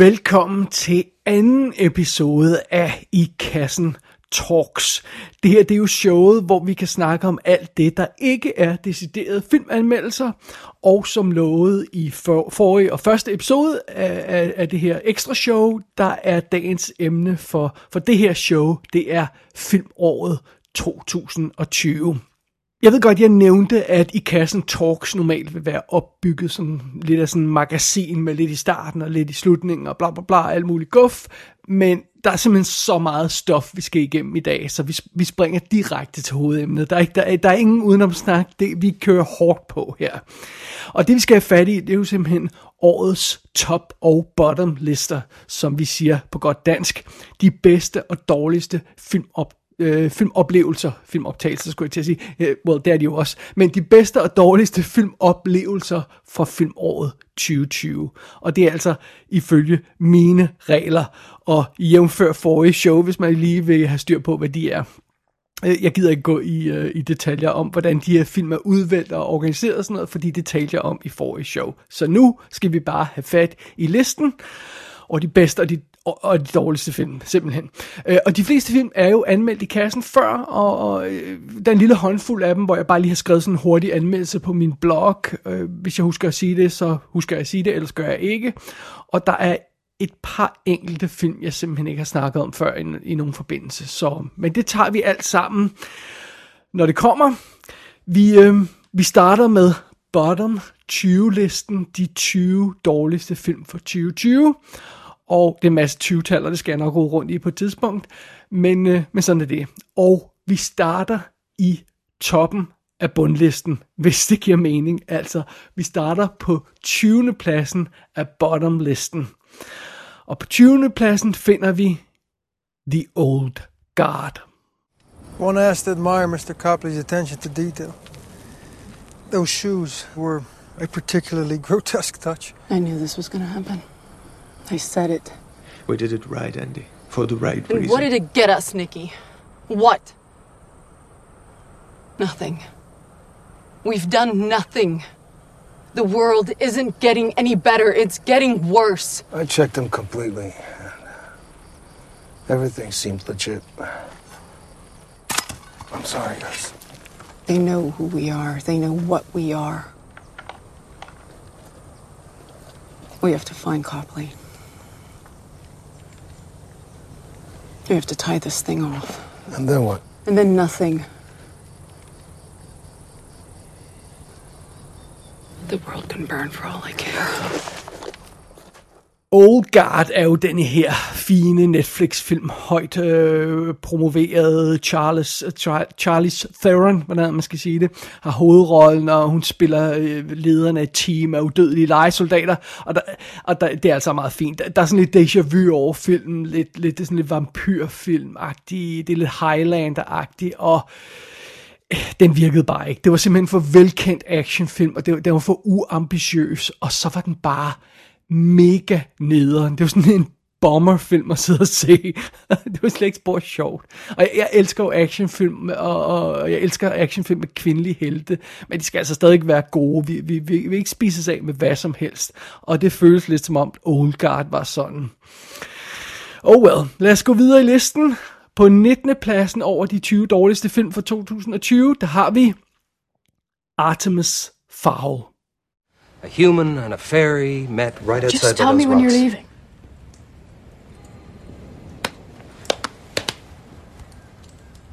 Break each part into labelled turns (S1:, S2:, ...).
S1: Velkommen til anden episode af I Kassen Talks. Det her det er jo showet, hvor vi kan snakke om alt det, der ikke er deciderede filmanmeldelser, og som lovet i for, forrige og første episode af, af, af det her ekstra show, der er dagens emne for, for det her show, det er filmåret 2020. Jeg ved godt, jeg nævnte, at i kassen Talks normalt vil være opbygget som lidt af sådan en magasin med lidt i starten og lidt i slutningen og bla bla bla, alt muligt guf. Men der er simpelthen så meget stof, vi skal igennem i dag, så vi, vi springer direkte til hovedemnet. Der er, ikke, der, er, der er ingen udenomsnak, det, vi kører hårdt på her. Og det vi skal have fat i, det er jo simpelthen årets top og bottom lister, som vi siger på godt dansk. De bedste og dårligste filmop øh, filmoplevelser, filmoptagelser skulle jeg til at sige, øh, well, det er de jo også, men de bedste og dårligste filmoplevelser fra filmåret 2020. Og det er altså ifølge mine regler, og jævnfør forrige show, hvis man lige vil have styr på, hvad de er. Øh, jeg gider ikke gå i, øh, i detaljer om, hvordan de her film er udvalgt og organiseret og sådan noget, fordi det talte jeg om i forrige show. Så nu skal vi bare have fat i listen, og de bedste og de og, og de dårligste film, simpelthen. Øh, og de fleste film er jo anmeldt i kassen før, og, og øh, der er en lille håndfuld af dem, hvor jeg bare lige har skrevet sådan en hurtig anmeldelse på min blog. Øh, hvis jeg husker at sige det, så husker jeg at sige det, ellers gør jeg ikke. Og der er et par enkelte film, jeg simpelthen ikke har snakket om før i, i nogen forbindelse. Så, men det tager vi alt sammen, når det kommer. Vi, øh, vi starter med Bottom 20-listen, de 20 dårligste film for 2020 og det er en masse 20-taller, det skal jeg nok gå rundt i på et tidspunkt, men, øh, men sådan er det. Og vi starter i toppen af bundlisten, hvis det giver mening. Altså, vi starter på 20. pladsen af bottomlisten. Og på 20. pladsen finder vi The Old Guard.
S2: One has to admire Mr. Copley's attention to detail. Those shoes were a particularly grotesque touch.
S3: I knew this was going to happen. I said it.
S4: We did it right, Andy. For the right
S3: And
S4: reason.
S3: what did it get us, Nikki? What? Nothing. We've done nothing. The world isn't getting any better, it's getting worse.
S2: I checked them completely. Everything seemed legit. I'm sorry, guys.
S3: They know who we are, they know what we are. We have to find Copley. We have to tie this thing off.
S2: And then what?
S3: And then nothing. The world can burn for all I care.
S1: Old Guard er jo den her fine Netflix-film, højt øh, promoveret Charles, Char, Charles Theron, hvordan man skal sige det, har hovedrollen, og hun spiller øh, lederen af et team af udødelige legesoldater, og, der, og der, det er altså meget fint. Der, der er sådan lidt déjà vu over filmen, lidt, lidt, det er sådan lidt vampyrfilm-agtigt, det er lidt Highlander-agtigt, og øh, den virkede bare ikke. Det var simpelthen for velkendt actionfilm, og det, var- den var for uambitiøs, og så var den bare mega nederen. Det var sådan en bomberfilm at sidde og se. det var slet ikke spor sjovt. Og jeg, jeg elsker jo actionfilm, og, og jeg elsker actionfilm med kvindelige helte, men de skal altså stadig være gode. Vi, vi, vi, vi vil ikke spises af med hvad som helst. Og det føles lidt som om Old Guard var sådan. Oh well, lad os gå videre i listen. På 19. pladsen over de 20 dårligste film for 2020, der har vi Artemis Fowl.
S5: A human and a fairy met right outside
S3: Just tell
S5: of
S3: me when you're leaving.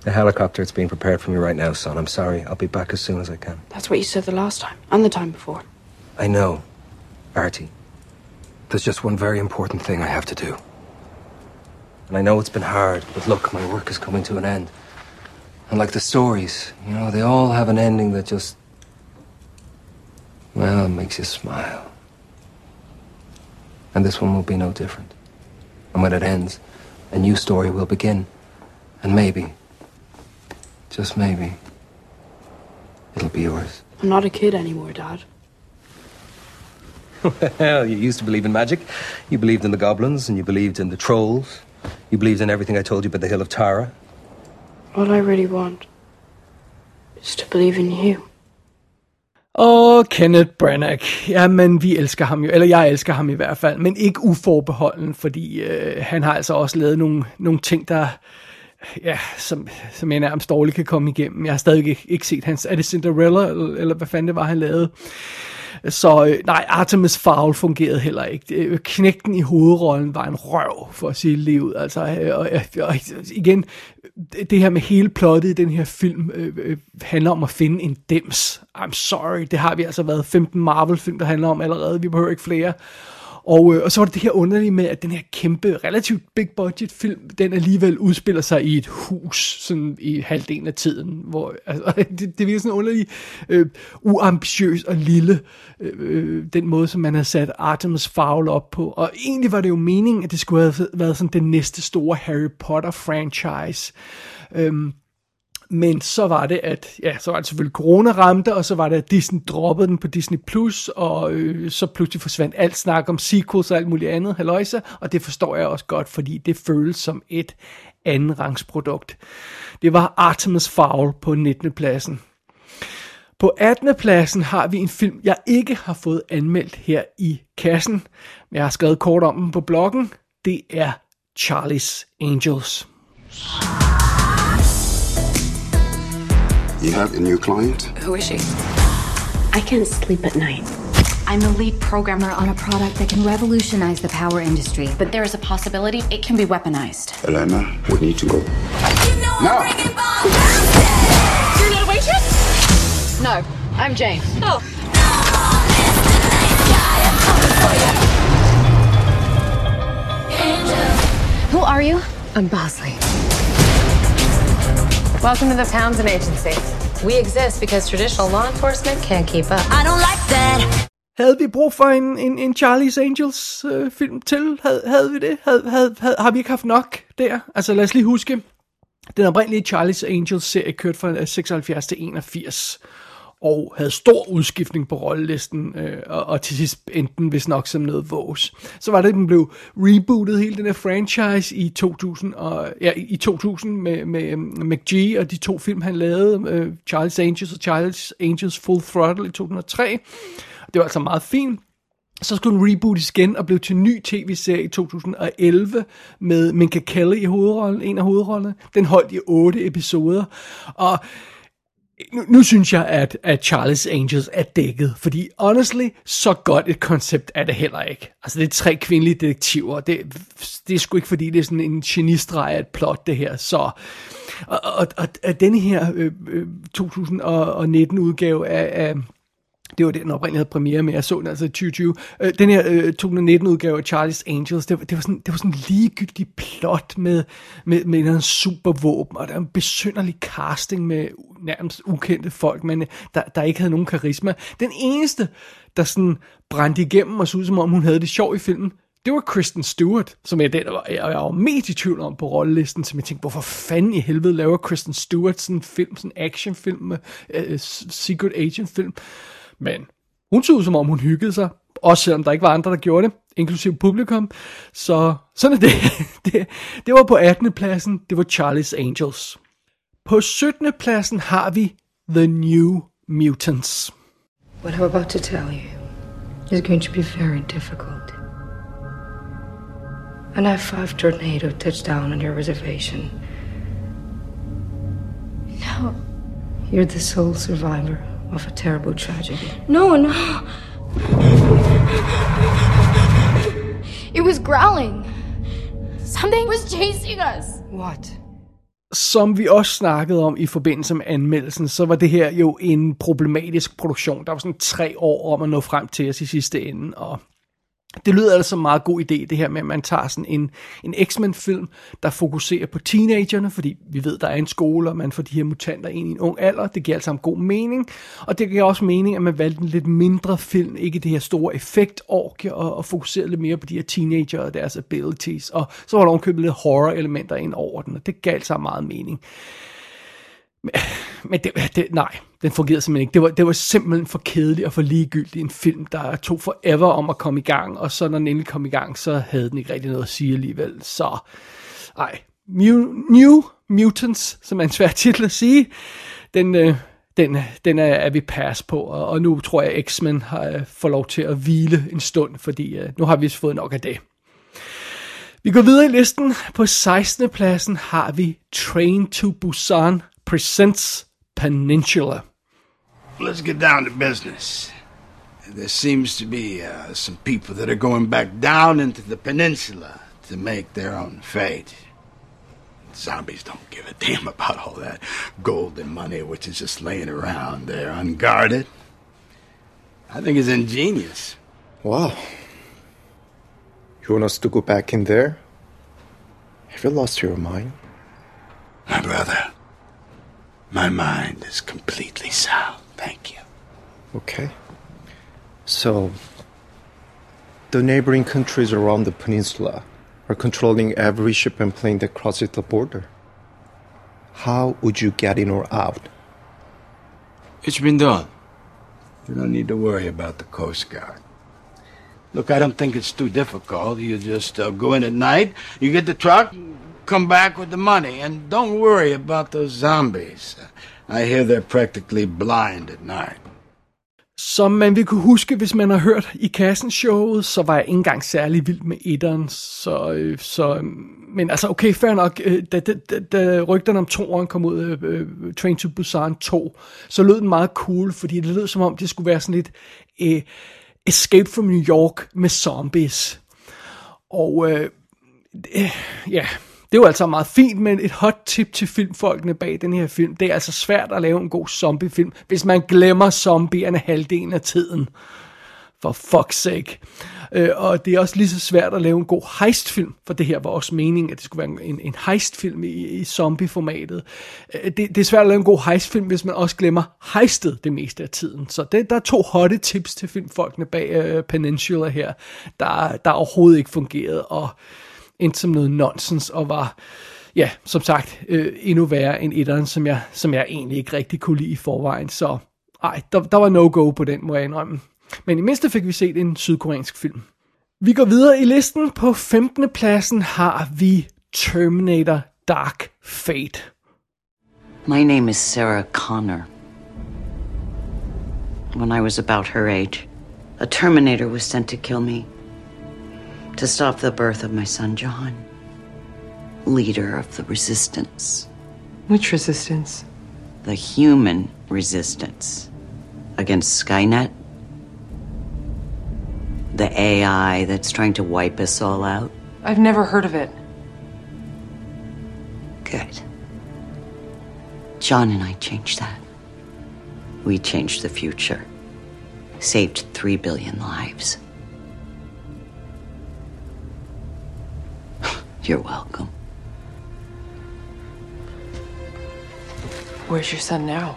S5: The helicopter is being prepared for me right now, son. I'm sorry. I'll be back as soon as I can.
S3: That's what you said the last time, and the time before.
S5: I know, Artie. There's just one very important thing I have to do. And I know it's been hard, but look, my work is coming to an end. And like the stories, you know, they all have an ending that just. Well, it makes you smile. And this one will be no different. And when it ends, a new story will begin. And maybe, just maybe, it'll be yours.
S3: I'm not a kid anymore, Dad.
S5: Well, you used to believe in magic. You believed in the goblins, and you believed in the trolls. You believed in everything I told you about the Hill of Tara.
S3: All I really want is to believe in you.
S1: Og Kenneth Branagh, jamen vi elsker ham jo, eller jeg elsker ham i hvert fald, men ikke uforbeholden, fordi øh, han har altså også lavet nogle, nogle ting, der, ja, som, som jeg nærmest dårligt kan komme igennem. Jeg har stadig ikke, ikke set hans, er det Cinderella, eller, eller hvad fanden det var, han lavede? Så øh, nej, Artemis Fowl fungerede heller ikke. Øh, knægten i hovedrollen var en røv, for at sige livet. Altså, øh, og, øh, og, og igen, det her med hele plottet i den her film øh, øh, handler om at finde en dems. I'm sorry, det har vi altså været 15 Marvel-film, der handler om allerede. Vi behøver ikke flere. Og, øh, og så var det det her underlige med, at den her kæmpe, relativt big budget film, den alligevel udspiller sig i et hus, sådan i halvdelen af tiden, hvor altså, det, det virker sådan underligt øh, uambitiøs og lille, øh, øh, den måde, som man har sat Artemis Fowl op på. Og egentlig var det jo meningen, at det skulle have været sådan den næste store Harry Potter franchise. Øh, men så var det, at ja, så var det selvfølgelig corona ramte, og så var det, at Disney droppede den på Disney+, Plus, og øh, så pludselig forsvandt alt snak om sequels og alt muligt andet, halløjsa, og det forstår jeg også godt, fordi det føles som et anden rangsprodukt. Det var Artemis Fowl på 19. pladsen. På 18. pladsen har vi en film, jeg ikke har fået anmeldt her i kassen, men jeg har skrevet kort om den på bloggen. Det er Charlie's Angels.
S6: You have a new client?
S7: Who is she?
S8: I can't sleep at night.
S9: I'm the lead programmer on a product that can revolutionize the power industry, but there is a possibility it can be weaponized.
S6: Elena, we need to go. Now!
S3: You're not a waitress?
S7: No, I'm Jane.
S3: Oh.
S9: Who are you?
S8: I'm Bosley.
S7: Welcome to the Townsend Agency. We exist because traditional law enforcement can't keep up.
S10: I don't like that.
S1: Havde vi brug for en, en, en Charlie's Angels øh, film til? Havde, havde vi det? Havde, havde, havde, har vi ikke haft nok der? Altså lad os lige huske, den oprindelige Charlie's Angels serie kørte fra 76 til 81 og havde stor udskiftning på rollelisten, øh, og, og til sidst enten hvis nok som noget vås. Så var det, den blev rebootet, hele den her franchise, i 2000, og, ja, i 2000 med, med McGee og de to film, han lavede, øh, Charles Angels og Charles Angels Full Throttle i 2003. Det var altså meget fint. Så skulle den rebootes igen og blev til en ny tv-serie i 2011 med Minka Kelly i hovedrollen, en af hovedrollerne. Den holdt i otte episoder, og nu, nu synes jeg, at, at Charlie's Angels er dækket, fordi honestly, så godt et koncept er det heller ikke. Altså, det er tre kvindelige detektiver, det, det er sgu ikke, fordi det er sådan en genistreg af et plot, det her, så... Og, og, og, og denne her øh, øh, 2019 udgave af, af det var det, den oprindelige havde premiere med. Jeg så den altså i 2020. Øh, den her øh, 2019 udgave af Charlie's Angels, det var, det var sådan, det var sådan en ligegyldig plot med, med, med en supervåben, og der var en besynderlig casting med nærmest ukendte folk, men øh, der, der ikke havde nogen karisma. Den eneste, der sådan brændte igennem og så ud som om hun havde det sjov i filmen, det var Kristen Stewart, som jeg, den, jeg, jeg var mest i tvivl om på rollelisten, som jeg tænkte, hvorfor fanden i helvede laver Kristen Stewart sådan en film, sådan en actionfilm, uh, secret agent film. Men hun så ud, som om hun hyggede sig, også selvom der ikke var andre, der gjorde det, inklusive publikum. Så sådan er det. det. Det var på 18. pladsen, det var Charlie's Angels. På 17. pladsen har vi The New Mutants.
S8: What I'm about to tell you is going to be very difficult. An F-5 tornado touched down on your reservation.
S9: No.
S8: You're the sole survivor of a terrible tragedy.
S9: No, no. It was growling. Something was chasing us.
S8: What?
S1: Som vi også snakkede om i forbindelse med anmeldelsen, så var det her jo en problematisk produktion. Der var sådan tre år om at nå frem til os i sidste ende, og det lyder altså en meget god idé, det her med, at man tager sådan en, en X-Men-film, der fokuserer på teenagerne, fordi vi ved, der er en skole, og man får de her mutanter ind i en ung alder. Det giver altså en god mening. Og det giver også mening, at man valgte en lidt mindre film, ikke det her store effekt og, og fokuserede lidt mere på de her teenager og deres abilities. Og så var der omkøbet lidt horror-elementer ind over den, og det gav altså meget mening. Men, men det, det, nej, den fungerede simpelthen ikke. Det var, det var simpelthen for kedeligt og for ligegyldigt en film, der tog forever om at komme i gang, og så når den endelig kom i gang, så havde den ikke rigtig noget at sige alligevel. Så, ej, New, New Mutants, som er en svær titel at sige, den, øh, den, den er, er vi pas på, og, og nu tror jeg, X-Men har øh, får lov til at hvile en stund, fordi øh, nu har vi fået nok af det. Vi går videre i listen. På 16. pladsen har vi Train to Busan Presents Peninsula.
S10: Let's get down to business. There seems to be uh, some people that are going back down into the peninsula to make their own fate. Zombies don't give a damn about all that gold and money which is just laying around there unguarded. I think it's ingenious.
S4: Wow. You want us to go back in there? Have you lost your mind?
S10: My brother, my mind is completely sound, thank you.
S4: Okay. So, the neighboring countries around the peninsula are controlling every ship and plane that crosses the border. How would you get in or out?
S10: It's been done. You don't need to worry about the Coast Guard. Look, I don't think it's too difficult. You just uh, go in at night, you get the truck, come back with the money, and don't worry about those zombies. I hear they're practically blind at night.
S1: Som man vil kunne huske, hvis man har hørt i kassen showet, så var jeg ikke engang særlig vild med etteren. Så, øh, så, øh, men altså, okay, fair nok. Øh, da, da, da, da rygterne om toeren kom ud, uh, Train to Busan 2, så lød den meget cool, fordi det lød som om, det skulle være sådan lidt uh, Escape from New York med zombies. Og uh, uh, ja, det er jo altså meget fint, men et hot tip til filmfolkene bag den her film, det er altså svært at lave en god zombiefilm, hvis man glemmer zombierne halvdelen af tiden. For fuck's sake. Øh, og det er også lige så svært at lave en god heistfilm, for det her var også meningen, at det skulle være en, en heistfilm i, i zombieformatet. Øh, det, det er svært at lave en god heistfilm, hvis man også glemmer heistet det meste af tiden. Så det, der er to hotte tips til filmfolkene bag øh, Peninsula her, der, der overhovedet ikke fungerede, og endte som noget nonsens og var, ja, som sagt, øh, endnu værre end etteren, som jeg, som jeg egentlig ikke rigtig kunne lide i forvejen. Så ej, der, der var no-go på den, må jeg indrømme. Men i mindste fik vi set en sydkoreansk film. Vi går videre i listen. På 15. pladsen har vi Terminator Dark Fate.
S11: My name is Sarah Connor. When I was about her age, a Terminator was sent to kill me. To stop the birth of my son, John, leader of the resistance.
S12: Which resistance?
S11: The human resistance against Skynet. The AI that's trying to wipe us all out.
S12: I've never heard of it.
S11: Good. John and I changed that. We changed the future, saved three billion lives. You're welcome.
S12: Where's your son now?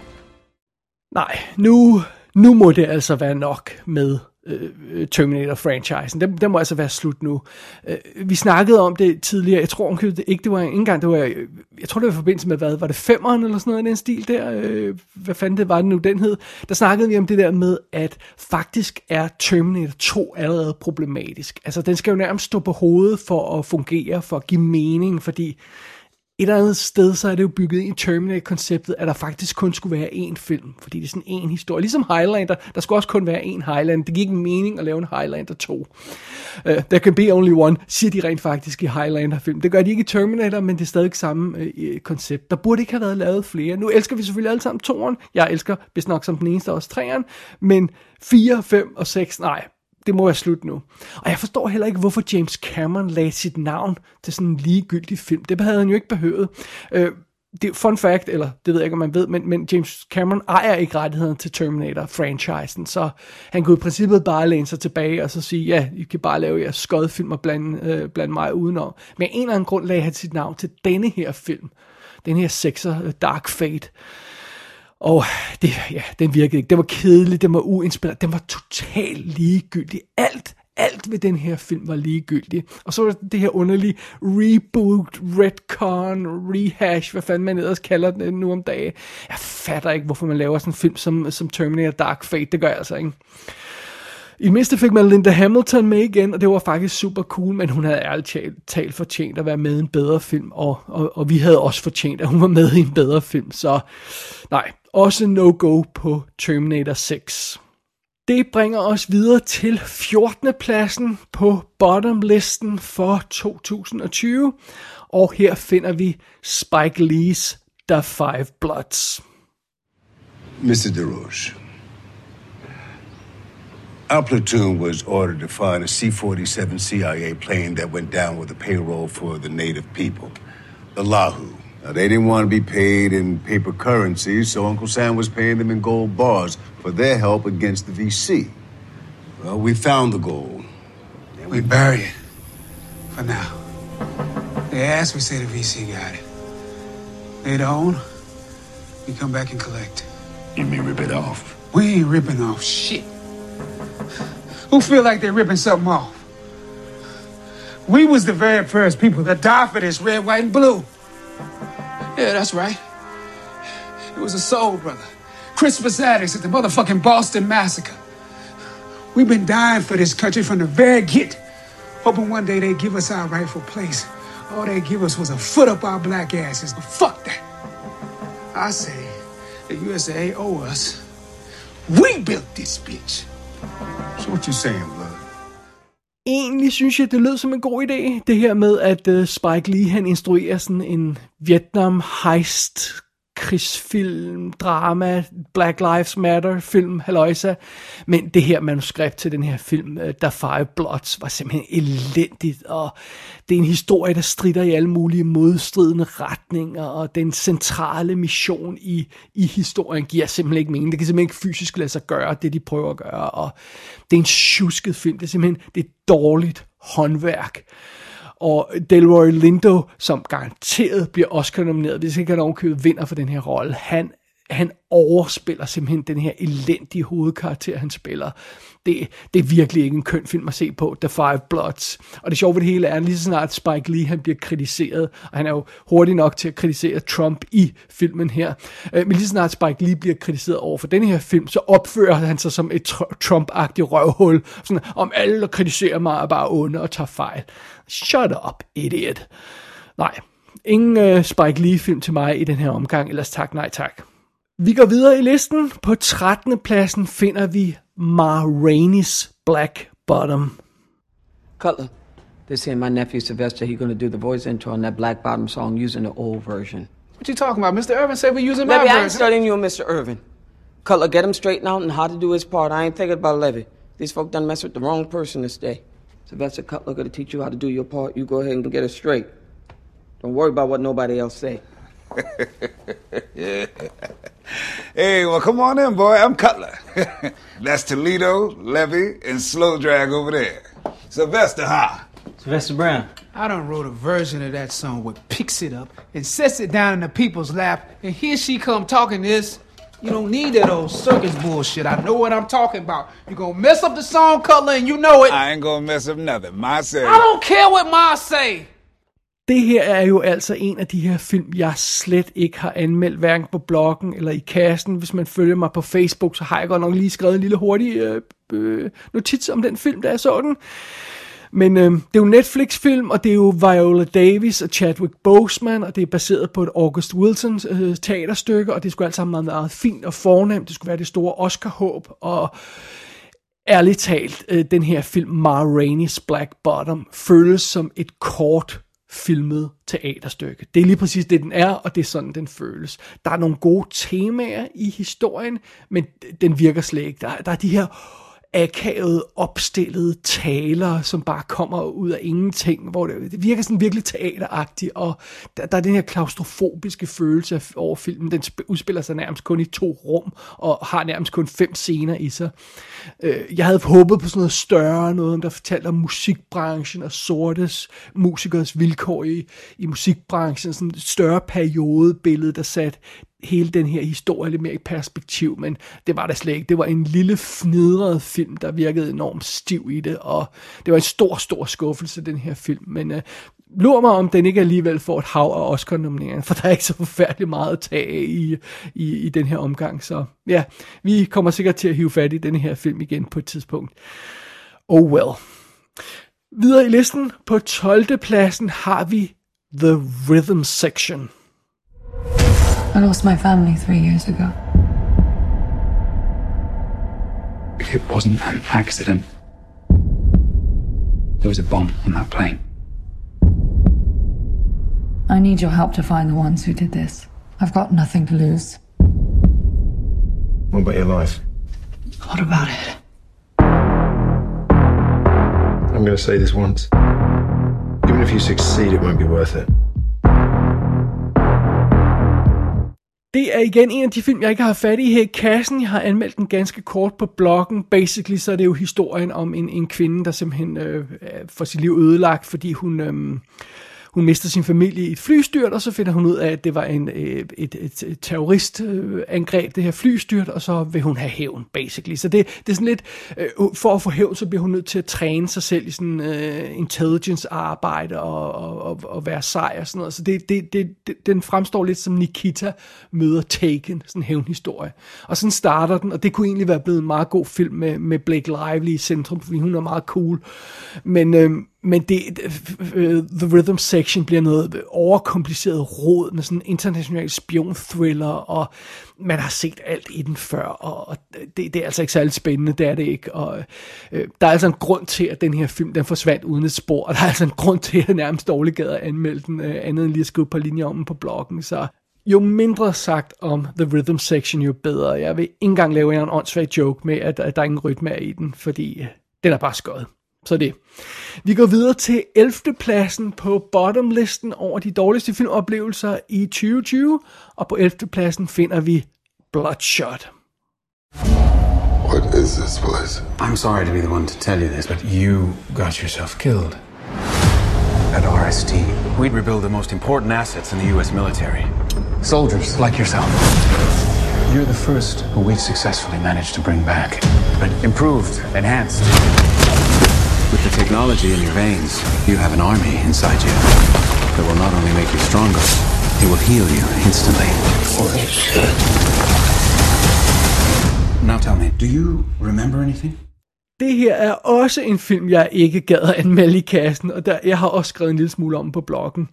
S1: Nej, nu, nu må det altså være nok med Øh, øh, Terminator-franchisen. Den, den må altså være slut nu. Øh, vi snakkede om det tidligere. Jeg tror det ikke, det var en gang, det var, jeg tror det var i forbindelse med, hvad var det, femeren eller sådan noget i den stil der? Øh, hvad fanden det var det nu, den hed? Der snakkede vi om det der med, at faktisk er Terminator 2 allerede problematisk. Altså, den skal jo nærmest stå på hovedet for at fungere, for at give mening, fordi et eller andet sted, så er det jo bygget ind i Terminator-konceptet, at der faktisk kun skulle være én film, fordi det er sådan en historie. Ligesom Highlander, der skulle også kun være én Highlander. Det gik ikke mening at lave en Highlander 2. Uh, there can be only one, siger de rent faktisk i Highlander-film. Det gør de ikke i Terminator, men det er stadig samme uh, uh koncept. Der burde ikke have været lavet flere. Nu elsker vi selvfølgelig alle sammen toren. Jeg elsker, hvis nok som den eneste også træeren. Men 4, 5 og 6, nej, det må være slut nu. Og jeg forstår heller ikke, hvorfor James Cameron lagde sit navn til sådan en ligegyldig film. Det havde han jo ikke behøvet. Øh, det, fun fact, eller det ved jeg ikke, om man ved, men, men James Cameron ejer ikke rettigheden til Terminator-franchisen, så han kunne i princippet bare læne sig tilbage og så sige, ja, I kan bare lave jeres skodfilm og blande, øh, blande mig udenom. Men en eller anden grund lagde han sit navn til denne her film. Den her sexer, øh, Dark Fate. Og det, ja, den virkede ikke. Den var kedelig, den var uinspireret, den var totalt ligegyldig. Alt, alt ved den her film var ligegyldig. Og så var det her underlige reboot, retcon, rehash, hvad fanden man ellers kalder det nu om dagen. Jeg fatter ikke, hvorfor man laver sådan en film som, som Terminator Dark Fate. Det gør jeg altså ikke. I det mindste fik man Linda Hamilton med igen, og det var faktisk super cool, men hun havde ærligt talt fortjent at være med i en bedre film, og, og, og vi havde også fortjent, at hun var med i en bedre film, så nej. Også no-go på Terminator 6. Det bringer os videre til 14. pladsen på bottom-listen for 2020, og her finder vi Spike Lee's The Five Bloods.
S13: Mr. DeRoche, our platoon was ordered to find a C 47 CIA plane that went down with the payroll for the native people, the Lahu. Now, they didn't want to be paid in paper currency, so Uncle Sam was paying them in gold bars for their help against the VC. Well, we found the gold.
S14: We bury it. For now. They asked, we say the VC got it. They don't. We come back and collect.
S6: You mean rip it off?
S14: We ain't ripping off shit. Who feel like they're ripping something off? We was the very first people that died for this red, white, and blue. Yeah, that's right. It was a soul brother. Christopher Addicts at the motherfucking Boston Massacre. We've been dying for this country from the very get, hoping one day they'd give us our rightful place. All they give us was a foot up our black asses. But fuck that. I say the USA owe us. We built this bitch.
S13: So what you saying?
S1: Egentlig synes jeg, det lød som en god idé, det her med, at uh, Spike Lee han instruerer sådan en Vietnam heist krigsfilm, drama, Black Lives Matter film, halløjsa. Men det her manuskript til den her film, øh, The Five Bloods, var simpelthen elendigt, og det er en historie, der strider i alle mulige modstridende retninger, og den centrale mission i, i historien giver simpelthen ikke mening. Det kan simpelthen ikke fysisk lade sig gøre, det de prøver at gøre, og det er en tjusket film. Det er simpelthen det er dårligt håndværk og Delroy Lindo, som garanteret bliver Oscar-nomineret, hvis ikke han ovenkøbet vinder for den her rolle, han, han overspiller simpelthen den her elendige hovedkarakter, han spiller. Det, det er virkelig ikke en køn film at se på, The Five Bloods. Og det sjove ved det hele er, at lige så snart Spike Lee han bliver kritiseret, og han er jo hurtig nok til at kritisere Trump i filmen her, øh, men lige så snart Spike Lee bliver kritiseret over for den her film, så opfører han sig som et Trump-agtigt røvhul, sådan, om alle, der kritiserer mig, er bare onde og tager fejl. Shut up, idiot. Nej, ingen uh, Spike Lee-film til mig i den her omgang, ellers tak, nej tak. Vi går videre i listen. På 13. pladsen finder vi Ma Rainey's Black Bottom.
S15: Cutler, they're saying my nephew Sylvester, he's going to do the voice intro on that Black Bottom song using the old version.
S14: What you talking about? Mr. Irvin said we're using my
S15: Levy, I
S14: version.
S15: ain't studying you and Mr. Irvin. Cutler, get him straightened out and how to do his part. I ain't thinking about Levy. These folk done messed with the wrong person this day. Sylvester Cutler gonna teach you how to do your part. You go ahead and get it straight. Don't worry about what nobody else say.
S16: yeah. Hey, well, come on in, boy. I'm Cutler. That's Toledo, Levy, and Slow Drag over there. Sylvester, huh?
S17: Sylvester Brown.
S14: I done wrote a version of that song which picks it up and sets it down in the people's lap, and here she come talking this. You don't need that old circus bullshit. I know what I'm talking about. You gonna mess up the song, Cutler, and you know it.
S16: I ain't gonna mess up nothing. My say.
S14: I don't care what Ma say.
S1: Det her er jo altså en af de her film, jeg slet ikke har anmeldt, hverken på bloggen eller i kassen. Hvis man følger mig på Facebook, så har jeg godt nok lige skrevet en lille hurtig øh, øh, notits om den film, der er sådan. Men øh, det er jo Netflix-film, og det er jo Viola Davis og Chadwick Boseman, og det er baseret på et August Wilson øh, teaterstykke, og det skulle alt sammen være meget fint og fornemt. Det skulle være det store Oscar-håb, og ærligt talt, øh, den her film, Ma Rainey's Black Bottom, føles som et kort filmet teaterstykke. Det er lige præcis det, den er, og det er sådan, den føles. Der er nogle gode temaer i historien, men den virker slet ikke. Der, der er de her akavet opstillede taler, som bare kommer ud af ingenting, hvor det, det virker sådan virkelig teateragtigt, og der, der er den her klaustrofobiske følelse over filmen. Den udspiller sig nærmest kun i to rum, og har nærmest kun fem scener i sig. Øh, jeg havde håbet på sådan noget større, noget der fortalte om musikbranchen og sortes musikers vilkår i, i musikbranchen, sådan et større periodebillede, der satte hele den her historie lidt mere i perspektiv, men det var det slet ikke. Det var en lille fnidret film, der virkede enormt stiv i det, og det var en stor, stor skuffelse, den her film, men øh, lur mig, om den ikke alligevel får et hav af Oscar-nomineringer, for der er ikke så forfærdeligt meget at tage i, i, i den her omgang, så ja, vi kommer sikkert til at hive fat i den her film igen på et tidspunkt. Oh well. Videre i listen, på 12. pladsen har vi The Rhythm Section.
S8: I lost my family three years ago.
S17: It wasn't an accident. There was a bomb on that plane.
S8: I need your help to find the ones who did this. I've got nothing to lose.
S4: What about your life?
S8: What about it?
S4: I'm going to say this once. Even if you succeed, it won't be worth it.
S1: Det er igen en af de film, jeg ikke har fat i her i kassen. Jeg har anmeldt den ganske kort på bloggen. Basically så er det jo historien om en, en kvinde, der simpelthen øh, får sit liv ødelagt, fordi hun... Øh, hun mister sin familie i et flystyrt, og så finder hun ud af, at det var en, øh, et, et, et terroristangreb, det her flystyrt, og så vil hun have hævn, basically. Så det, det er sådan lidt, øh, for at få hævn, så bliver hun nødt til at træne sig selv i sådan øh, intelligence-arbejde og, og, og, og være sej og sådan noget. Så det, det, det, det, den fremstår lidt som Nikita møder Taken, sådan en hævnhistorie. Og sådan starter den, og det kunne egentlig være blevet en meget god film med, med Blake Lively i centrum, fordi hun er meget cool. Men, øh, men det, øh, The Rhythm Section bliver noget overkompliceret råd med sådan en international spion-thriller, og man har set alt i den før, og det, det er altså ikke særlig spændende, det er det ikke. Og, øh, der er altså en grund til, at den her film den forsvandt uden et spor, og der er altså en grund til, at jeg nærmest dårligt gad at anmelde den, øh, andet end lige at skrive på linjer om den på bloggen, så jo mindre sagt om The Rhythm Section, jo bedre. Jeg vil ikke engang lave en åndssvag joke med, at, at der er ingen rytme i den, fordi øh, den er bare skøjet. Så det. Vi går videre til 11. pladsen på bottomlisten over de dårligste filmoplevelser i 2020, og på 11. pladsen finder vi Bloodshot.
S18: What is this place?
S17: I'm sorry to be the one to tell you this, but you got yourself killed. At RST, we'd rebuild the most important assets in the U.S. military. Soldiers like yourself. You're the first who we've successfully managed to bring back, but improved, enhanced. With the technology in your veins, you have an army inside you that will not only make you stronger, it will heal you instantly.
S18: Holy shit.
S17: Now tell me, do you remember anything?
S1: Det her er også en film, jeg ikke gad at anmelde i kassen, og der, jeg har også skrevet en lille smule om på bloggen.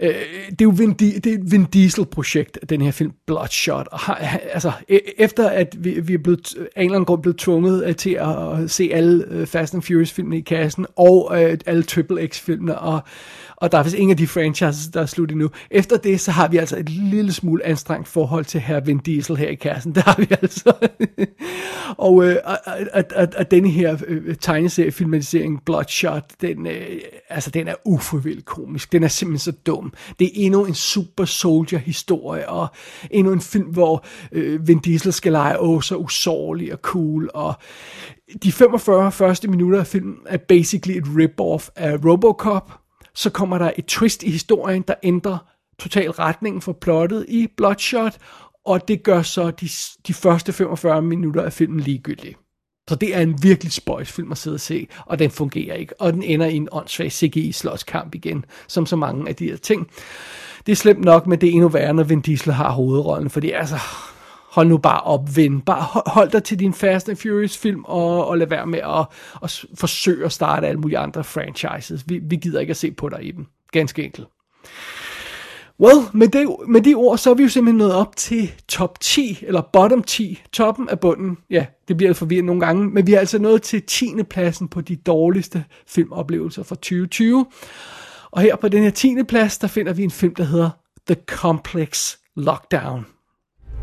S1: Øh, det er jo Vin, det er et Vin Diesel-projekt, den her film Bloodshot. Og har, altså, e-, efter at vi, vi er blevet, England grund blevet tvunget øh, til at se alle øh, Fast and Furious-filmene i kassen, og øh, alle Triple X-filmene, og og der er vist ingen af de franchises, der er slut endnu. Efter det, så har vi altså et lille smule anstrengt forhold til her Vin Diesel her i kassen. Det har vi altså. og øh, at, at, at denne her øh, tegneseriefilmatisering, Bloodshot, den, øh, altså, den er ufrivilligt komisk. Den er simpelthen så dum. Det er endnu en super soldier historie, og endnu en film, hvor øh, Vin Diesel skal lege åh så usårlig og cool, og de 45 første minutter af filmen er basically et rip-off af Robocop, så kommer der et twist i historien, der ændrer total retningen for plottet i Bloodshot, og det gør så de, de første 45 minutter af filmen ligegyldige. Så det er en virkelig spøjs film at sidde og se, og den fungerer ikke. Og den ender i en åndssvag CGI-slåskamp igen, som så mange af de her ting. Det er slemt nok, men det er endnu værre, når Vin Diesel har hovedrollen, er altså, hold nu bare op, ven. Bare hold dig til din Fast and Furious film, og, og lad være med at, at forsøge at starte alle mulige andre franchises. Vi, vi gider ikke at se på dig i dem. Ganske enkelt. Well, med, det, med de ord, så er vi jo simpelthen nået op til top 10, eller bottom 10, toppen af bunden. Ja, det bliver forvirret nogle gange, men vi er altså nået til 10. pladsen på de dårligste filmoplevelser fra 2020. Og her på den her 10. plads, der finder vi en film, der hedder The Complex Lockdown.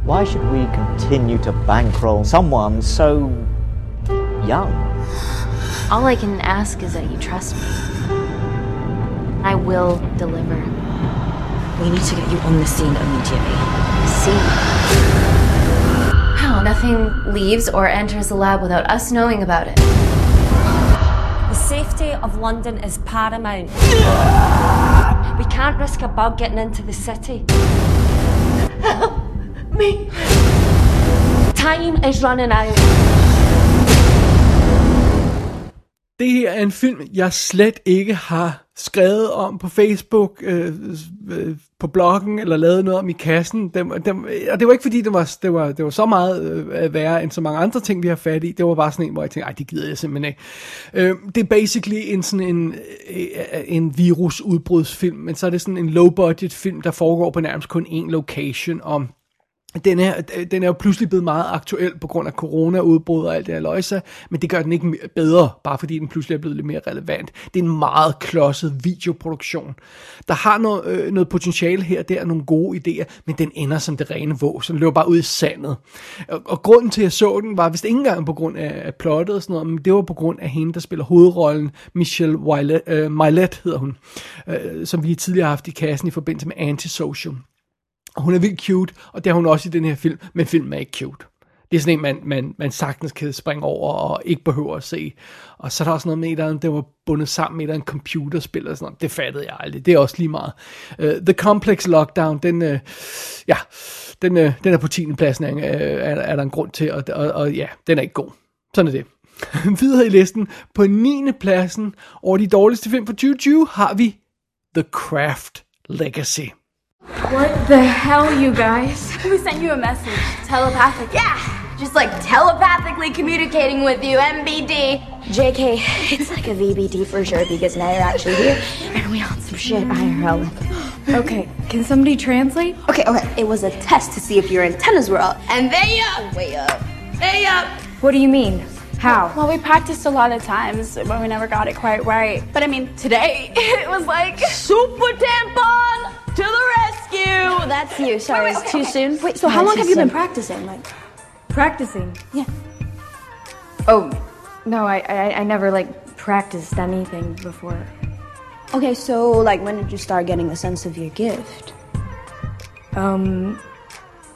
S19: Why should we continue to bankroll someone so young?
S9: All I can ask is that you trust me. I will deliver.
S8: We need to get you on the scene immediately.
S9: See? How? Nothing leaves or enters the lab without us knowing about it.
S20: The safety of London is paramount. We can't risk a bug getting into the city.
S8: Me.
S20: Time is running out.
S1: Det her er en film, jeg slet ikke har skrevet om på Facebook, øh, øh, på bloggen, eller lavet noget om i kassen. Dem, dem, og det var ikke fordi, det var, det var, det var så meget øh, værre end så mange andre ting, vi har fat i. Det var bare sådan en, hvor jeg tænkte, ej, det gider jeg simpelthen ikke. Øh, det er basically en, sådan en, øh, en virusudbrudsfilm, men så er det sådan en low-budget film, der foregår på nærmest kun én location, om den er, øh, den er jo pludselig blevet meget aktuel på grund af corona-udbrud og alt det her løjse, men det gør den ikke bedre, bare fordi den pludselig er blevet lidt mere relevant. Det er en meget klodset videoproduktion. Der har noget, øh, noget potentiale her, der er nogle gode idéer, men den ender som det rene våg, så den løber bare ud i sandet. Og, og grunden til, at jeg så den, var vist ikke engang på grund af, af plottet og sådan noget, men det var på grund af hende, der spiller hovedrollen, Michelle Wilet, øh, Milet hedder hun, øh, som vi tidligere har haft i kassen i forbindelse med Antisocial. Hun er vildt cute, og det er hun også i den her film, men filmen er ikke cute. Det er sådan en, man, man, man sagtens kan springe over og ikke behøver at se. Og så er der også noget med, at der var bundet sammen med en computerspil og sådan noget. Det fattede jeg aldrig. Det er også lige meget. Uh, The Complex Lockdown, den, uh, ja, den, uh, den er på 10. pladsen, uh, er, er der en grund til, og, og, og ja, den er ikke god. Sådan er det. Videre i listen, på 9. pladsen over de dårligste film for 2020, har vi The Craft Legacy.
S21: What the hell, you guys? We sent you a message. Telepathic.
S22: Yeah, just like telepathically communicating with you, MBD.
S21: JK, it's like a VBD for sure because now you're actually here and we on some shit IRL. Okay, can somebody translate?
S22: Okay, okay. It was a test to see if your antennas were up. And they up, way up, they up.
S21: What do you mean? How? Well, we practiced a lot of times, but we never got it quite right. But I mean, today it was like
S22: super tampon to the rescue. That's you. Sorry, it's too soon.
S21: Wait, so how long have you been practicing? Like practicing?
S22: Yeah.
S21: Oh, no, I, I I never like practiced anything before.
S22: Okay, so like when did you start getting a sense of your gift?
S21: Um,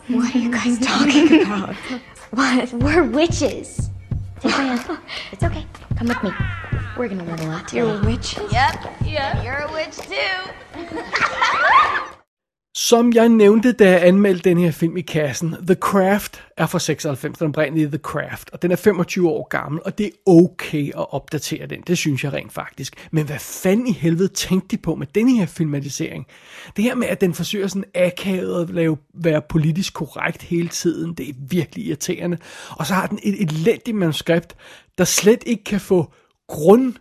S22: What are you guys talking about? what? We're witches.
S23: It's okay. Come with me. We're gonna learn a lot today.
S21: you're a witch.
S22: Yep. Yeah. You're a witch too.
S1: Som jeg nævnte, da jeg anmeldte den her film i kassen, The Craft er fra 96, den oprindelige The Craft, og den er 25 år gammel, og det er okay at opdatere den, det synes jeg rent faktisk. Men hvad fanden i helvede tænkte de på med den her filmatisering? Det her med, at den forsøger sådan akavet at lave, være politisk korrekt hele tiden, det er virkelig irriterende. Og så har den et elendigt manuskript, der slet ikke kan få grund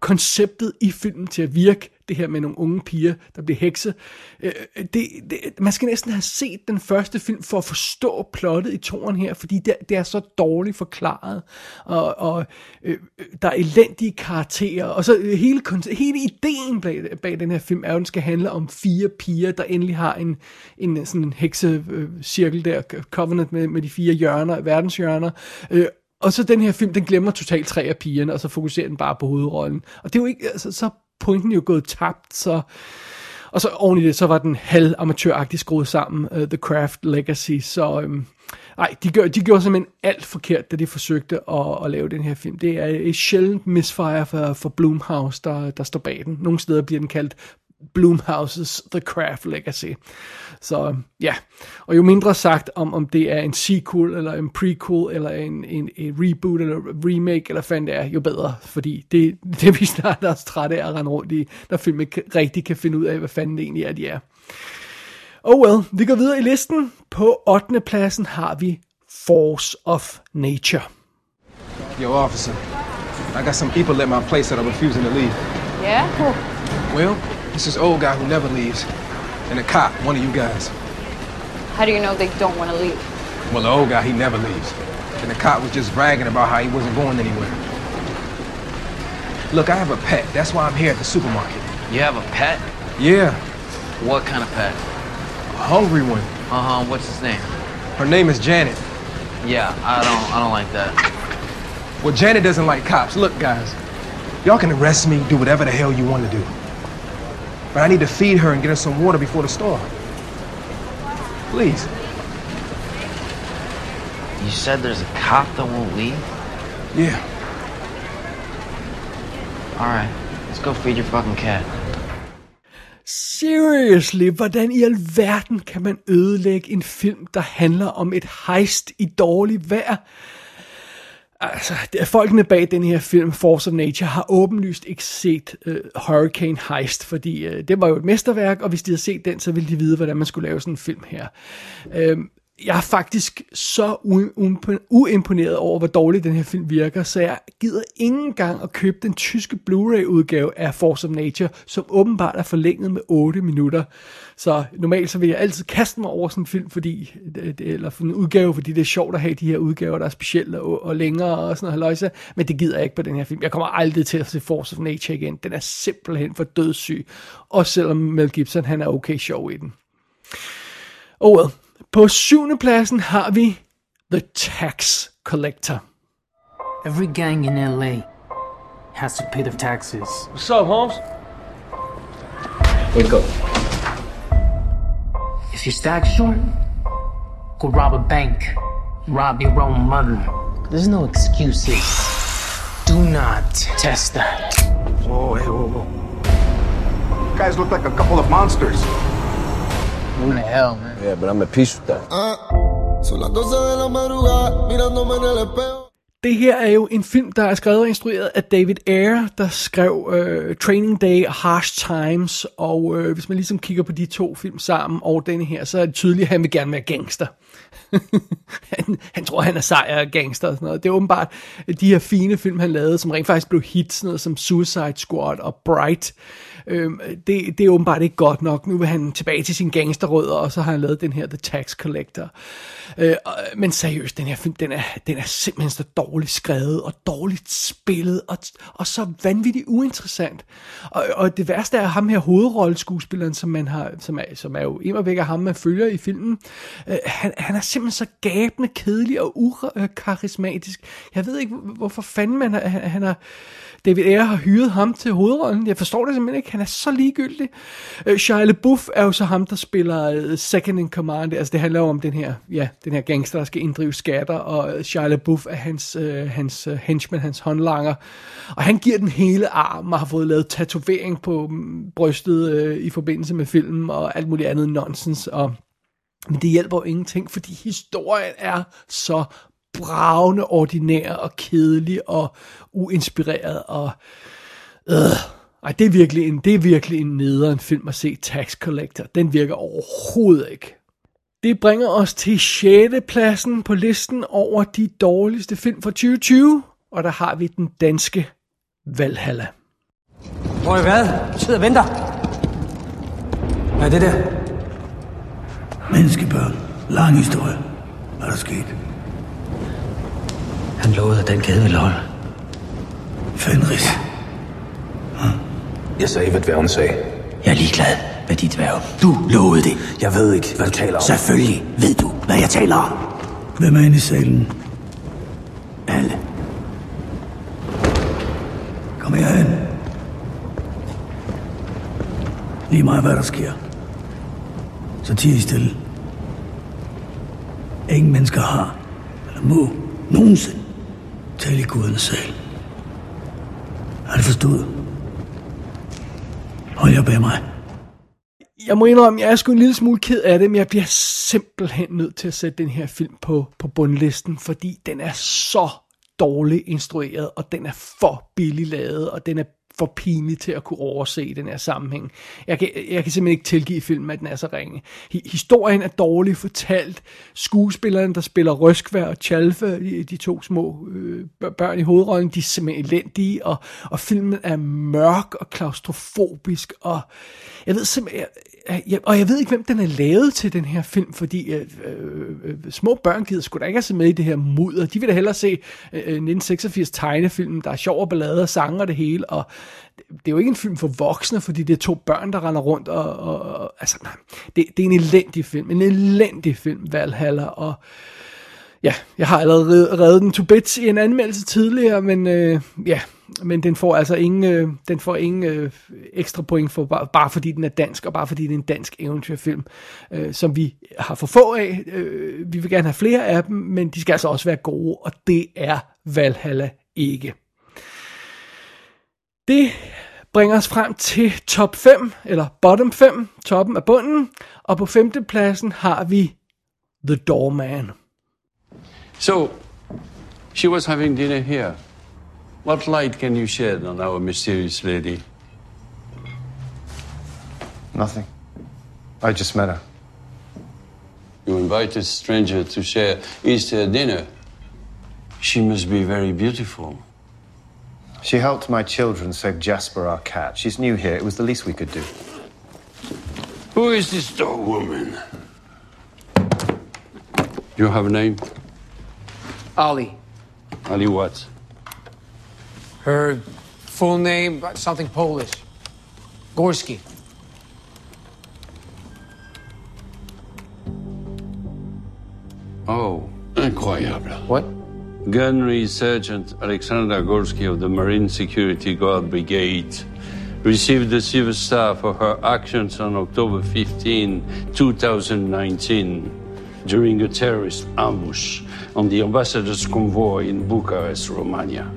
S1: konceptet i filmen til at virke, det her med nogle unge piger, der bliver hekse. Øh, det, det, man skal næsten have set den første film for at forstå plottet i toren her, fordi det, det er så dårligt forklaret, og, og øh, der er elendige karakterer, og så øh, hele, hele ideen bag, bag den her film er jo, at den skal handle om fire piger, der endelig har en, en sådan en heksecirkel øh, der, covenant med, med de fire hjørner, verdenshjørner, øh, og så den her film, den glemmer totalt tre af pigerne, og så fokuserer den bare på hovedrollen. Og det er jo ikke, altså, så pointen jo gået tabt, så... Og så oven i det, så var den halv amatøragtigt skruet sammen, uh, The Craft Legacy, så... Um, ej, de, gør, de gjorde simpelthen alt forkert, da de forsøgte at, at lave den her film. Det er et sjældent misfire for, for Blumhouse, der, der står bag den. Nogle steder bliver den kaldt Blumhouses The Craft Legacy. Så ja, og jo mindre sagt om, om det er en sequel, eller en prequel, eller en, en, en reboot, eller remake, eller hvad det er, jo bedre. Fordi det, det er vi snart også trætte af at rende rundt i, når film ikke rigtig kan finde ud af, hvad fanden det egentlig er, de er. Oh well, vi går videre i listen. På 8. pladsen har vi Force of Nature.
S24: Yo, officer. I got some people at my place that are refusing to leave.
S21: Yeah? Cool.
S24: Well, this is old guy who never leaves. And a cop, one of you guys.
S21: How do you know they don't want to leave?
S24: Well, the old guy, he never leaves. And the cop was just bragging about how he wasn't going anywhere. Look, I have a pet. That's why I'm here at the supermarket.
S25: You have a pet?
S24: Yeah,
S25: What kind of pet?
S24: a hungry one.
S25: Uh huh. What's his name?
S24: Her name is Janet.
S25: Yeah, I don't. I don't like that.
S24: Well, Janet doesn't like cops. Look, guys, y'all can arrest me, do whatever the hell you want to do. But I need to feed her and get her some water before the storm. Please.
S25: You said there's a cop that won't leave.
S24: Yeah.
S25: All right. Let's go feed your fucking cat.
S1: Seriously, hvordan i alverden kan man ødelægge en film, der handler om et heist i dårligt vejr? Altså, folkene bag den her film, Force of Nature, har åbenlyst ikke set uh, Hurricane Heist, fordi uh, det var jo et mesterværk, og hvis de havde set den, så ville de vide, hvordan man skulle lave sådan en film her. Uh, jeg er faktisk så uimponeret over, hvor dårligt den her film virker, så jeg gider ingen gang at købe den tyske Blu-ray-udgave af Force of Nature, som åbenbart er forlænget med 8 minutter. Så normalt så vil jeg altid kaste mig over sådan en film, fordi, øh, eller for en udgave, fordi det er sjovt at have de her udgaver, der er specielle og, og længere og sådan noget haløjse, men det gider jeg ikke på den her film. Jeg kommer aldrig til at se Force of Nature igen. Den er simpelthen for dødssyg. Også selvom Mel Gibson, han er okay sjov i den. Oh well. På syvende pladsen har vi The Tax Collector.
S26: Every gang in LA has to pay their taxes.
S27: What's up, Holmes?
S26: Wake up. If you're stack short, go rob a bank. Rob your own mother. There's no excuses. Do not test that.
S28: Whoa, hey, whoa, whoa. You guys look like a couple of monsters.
S26: The hell, man?
S28: Yeah, but I'm at peace with that.
S18: Son las 12 de la madrugada, mirándome en el espejo.
S1: Det her er jo en film, der er skrevet og instrueret af David Ayer, der skrev uh, Training Day og Harsh Times, og uh, hvis man ligesom kigger på de to film sammen og denne her, så er det tydeligt, at han vil gerne være gangster. han, han tror, han er sejr og gangster og sådan noget. Det er åbenbart de her fine film, han lavede, som rent faktisk blev hits, sådan noget som Suicide Squad og Bright, øh, det, det er åbenbart ikke godt nok. Nu vil han tilbage til sin gangsterrødder, og så har han lavet den her The Tax Collector. Øh, men seriøst, den her film, den er, den er simpelthen så dårligt skrevet, og dårligt spillet, og, og så vanvittigt uinteressant. Og, og det værste er ham her hovedrolleskuespilleren, som, man har, som, er, som er jo en væk af ham, man følger i filmen. Øh, han, han er simpelthen så gabende, kedelig og ukarismatisk. Jeg ved ikke, hvorfor fanden man, han, han har David Ayer har hyret ham til hovedrollen. Jeg forstår det simpelthen ikke. Han er så ligegyldig. Uh, Shia LaBeouf er jo så ham, der spiller øh, Second in Command. Altså det handler jo om den her, ja, den her gangster, der skal inddrive skatter, og øh, Shia LaBeouf er hans, øh, hans øh, henchman, hans håndlanger. Og han giver den hele arm og har fået lavet tatovering på mm, brystet øh, i forbindelse med filmen og alt muligt andet nonsens. Og men det hjælper jo ingenting, fordi historien er så bravende ordinær og kedelig og uinspireret og øh, ej, det er virkelig en, det er virkelig en nederen film at se Tax Collector. Den virker overhovedet ikke. Det bringer os til 6. pladsen på listen over de dårligste film fra 2020, og der har vi den danske Valhalla.
S26: Hvor er hvad? Du sidder og venter. Hvad er det der?
S29: Menneskebørn. Lang historie. Hvad er der sket?
S26: Han lovede, at den kæde ville holde.
S29: Fenris.
S17: Jeg sagde, hvad dværgen sagde.
S29: Jeg er ligeglad med dit dværg. Du lovede det.
S17: Jeg ved ikke, hvad du taler om.
S29: Selvfølgelig ved du, hvad jeg taler om. Hvem er inde i salen? Alle. Kom herhen. Lige meget, hvad der sker. Så tig I stille. Ingen mennesker har, eller må, nogensinde tale i gudernes sal. Har det forstået? Hold jer bag mig.
S1: Jeg må indrømme, jeg er sgu en lille smule ked af det, men jeg bliver simpelthen nødt til at sætte den her film på, på bundlisten, fordi den er så dårligt instrueret, og den er for billig lavet, og den er for pinlig til at kunne overse den her sammenhæng. Jeg kan, jeg kan simpelthen ikke tilgive filmen, at den er så ringe. Historien er dårligt fortalt. Skuespillerne, der spiller Røskvær og Chalfe, de, de to små øh, børn i hovedrollen, de er simpelthen elendige, og, og filmen er mørk og klaustrofobisk, og jeg ved simpelthen, jeg, jeg, og jeg ved ikke, hvem den er lavet til, den her film, fordi øh, øh, øh små børn gider sgu da ikke have med i det her mudder. De vil da hellere se øh, øh 1986 tegnefilmen, der er sjov og ballade og sanger og det hele, og det er jo ikke en film for voksne, fordi det er to børn, der render rundt, og, og, og altså, det, det er en elendig film, en elendig film, Valhalla, og ja, jeg har allerede reddet den to bits i en anmeldelse tidligere, men øh, ja, men den får altså ingen, øh, den får ingen øh, ekstra point for, bare, bare fordi den er dansk, og bare fordi det er en dansk eventyrfilm, øh, som vi har for få af. Øh, vi vil gerne have flere af dem, men de skal altså også være gode, og det er Valhalla ikke. Det bringer os frem til top 5, eller bottom 5, toppen af bunden, og på femtepladsen har vi The Doorman.
S30: So, she was having dinner here. What light can you shed on our mysterious lady?
S4: Nothing. I just met her.
S30: You invite a stranger to share Easter dinner. She must be very beautiful.
S4: She helped my children save Jasper, our cat. She's new here. It was the least we could do.
S30: Who is this dog woman? You have a name?
S14: Ali.
S30: Ali what?
S14: Her full name, something Polish. Gorski.
S30: Oh, incroyable.
S14: What?
S30: Gunnery Sergeant Alexandra Gorski of the Marine Security Guard Brigade received the Silver Star for her actions on October 15, 2019, during a terrorist ambush on the ambassador's convoy in Bucharest, Romania.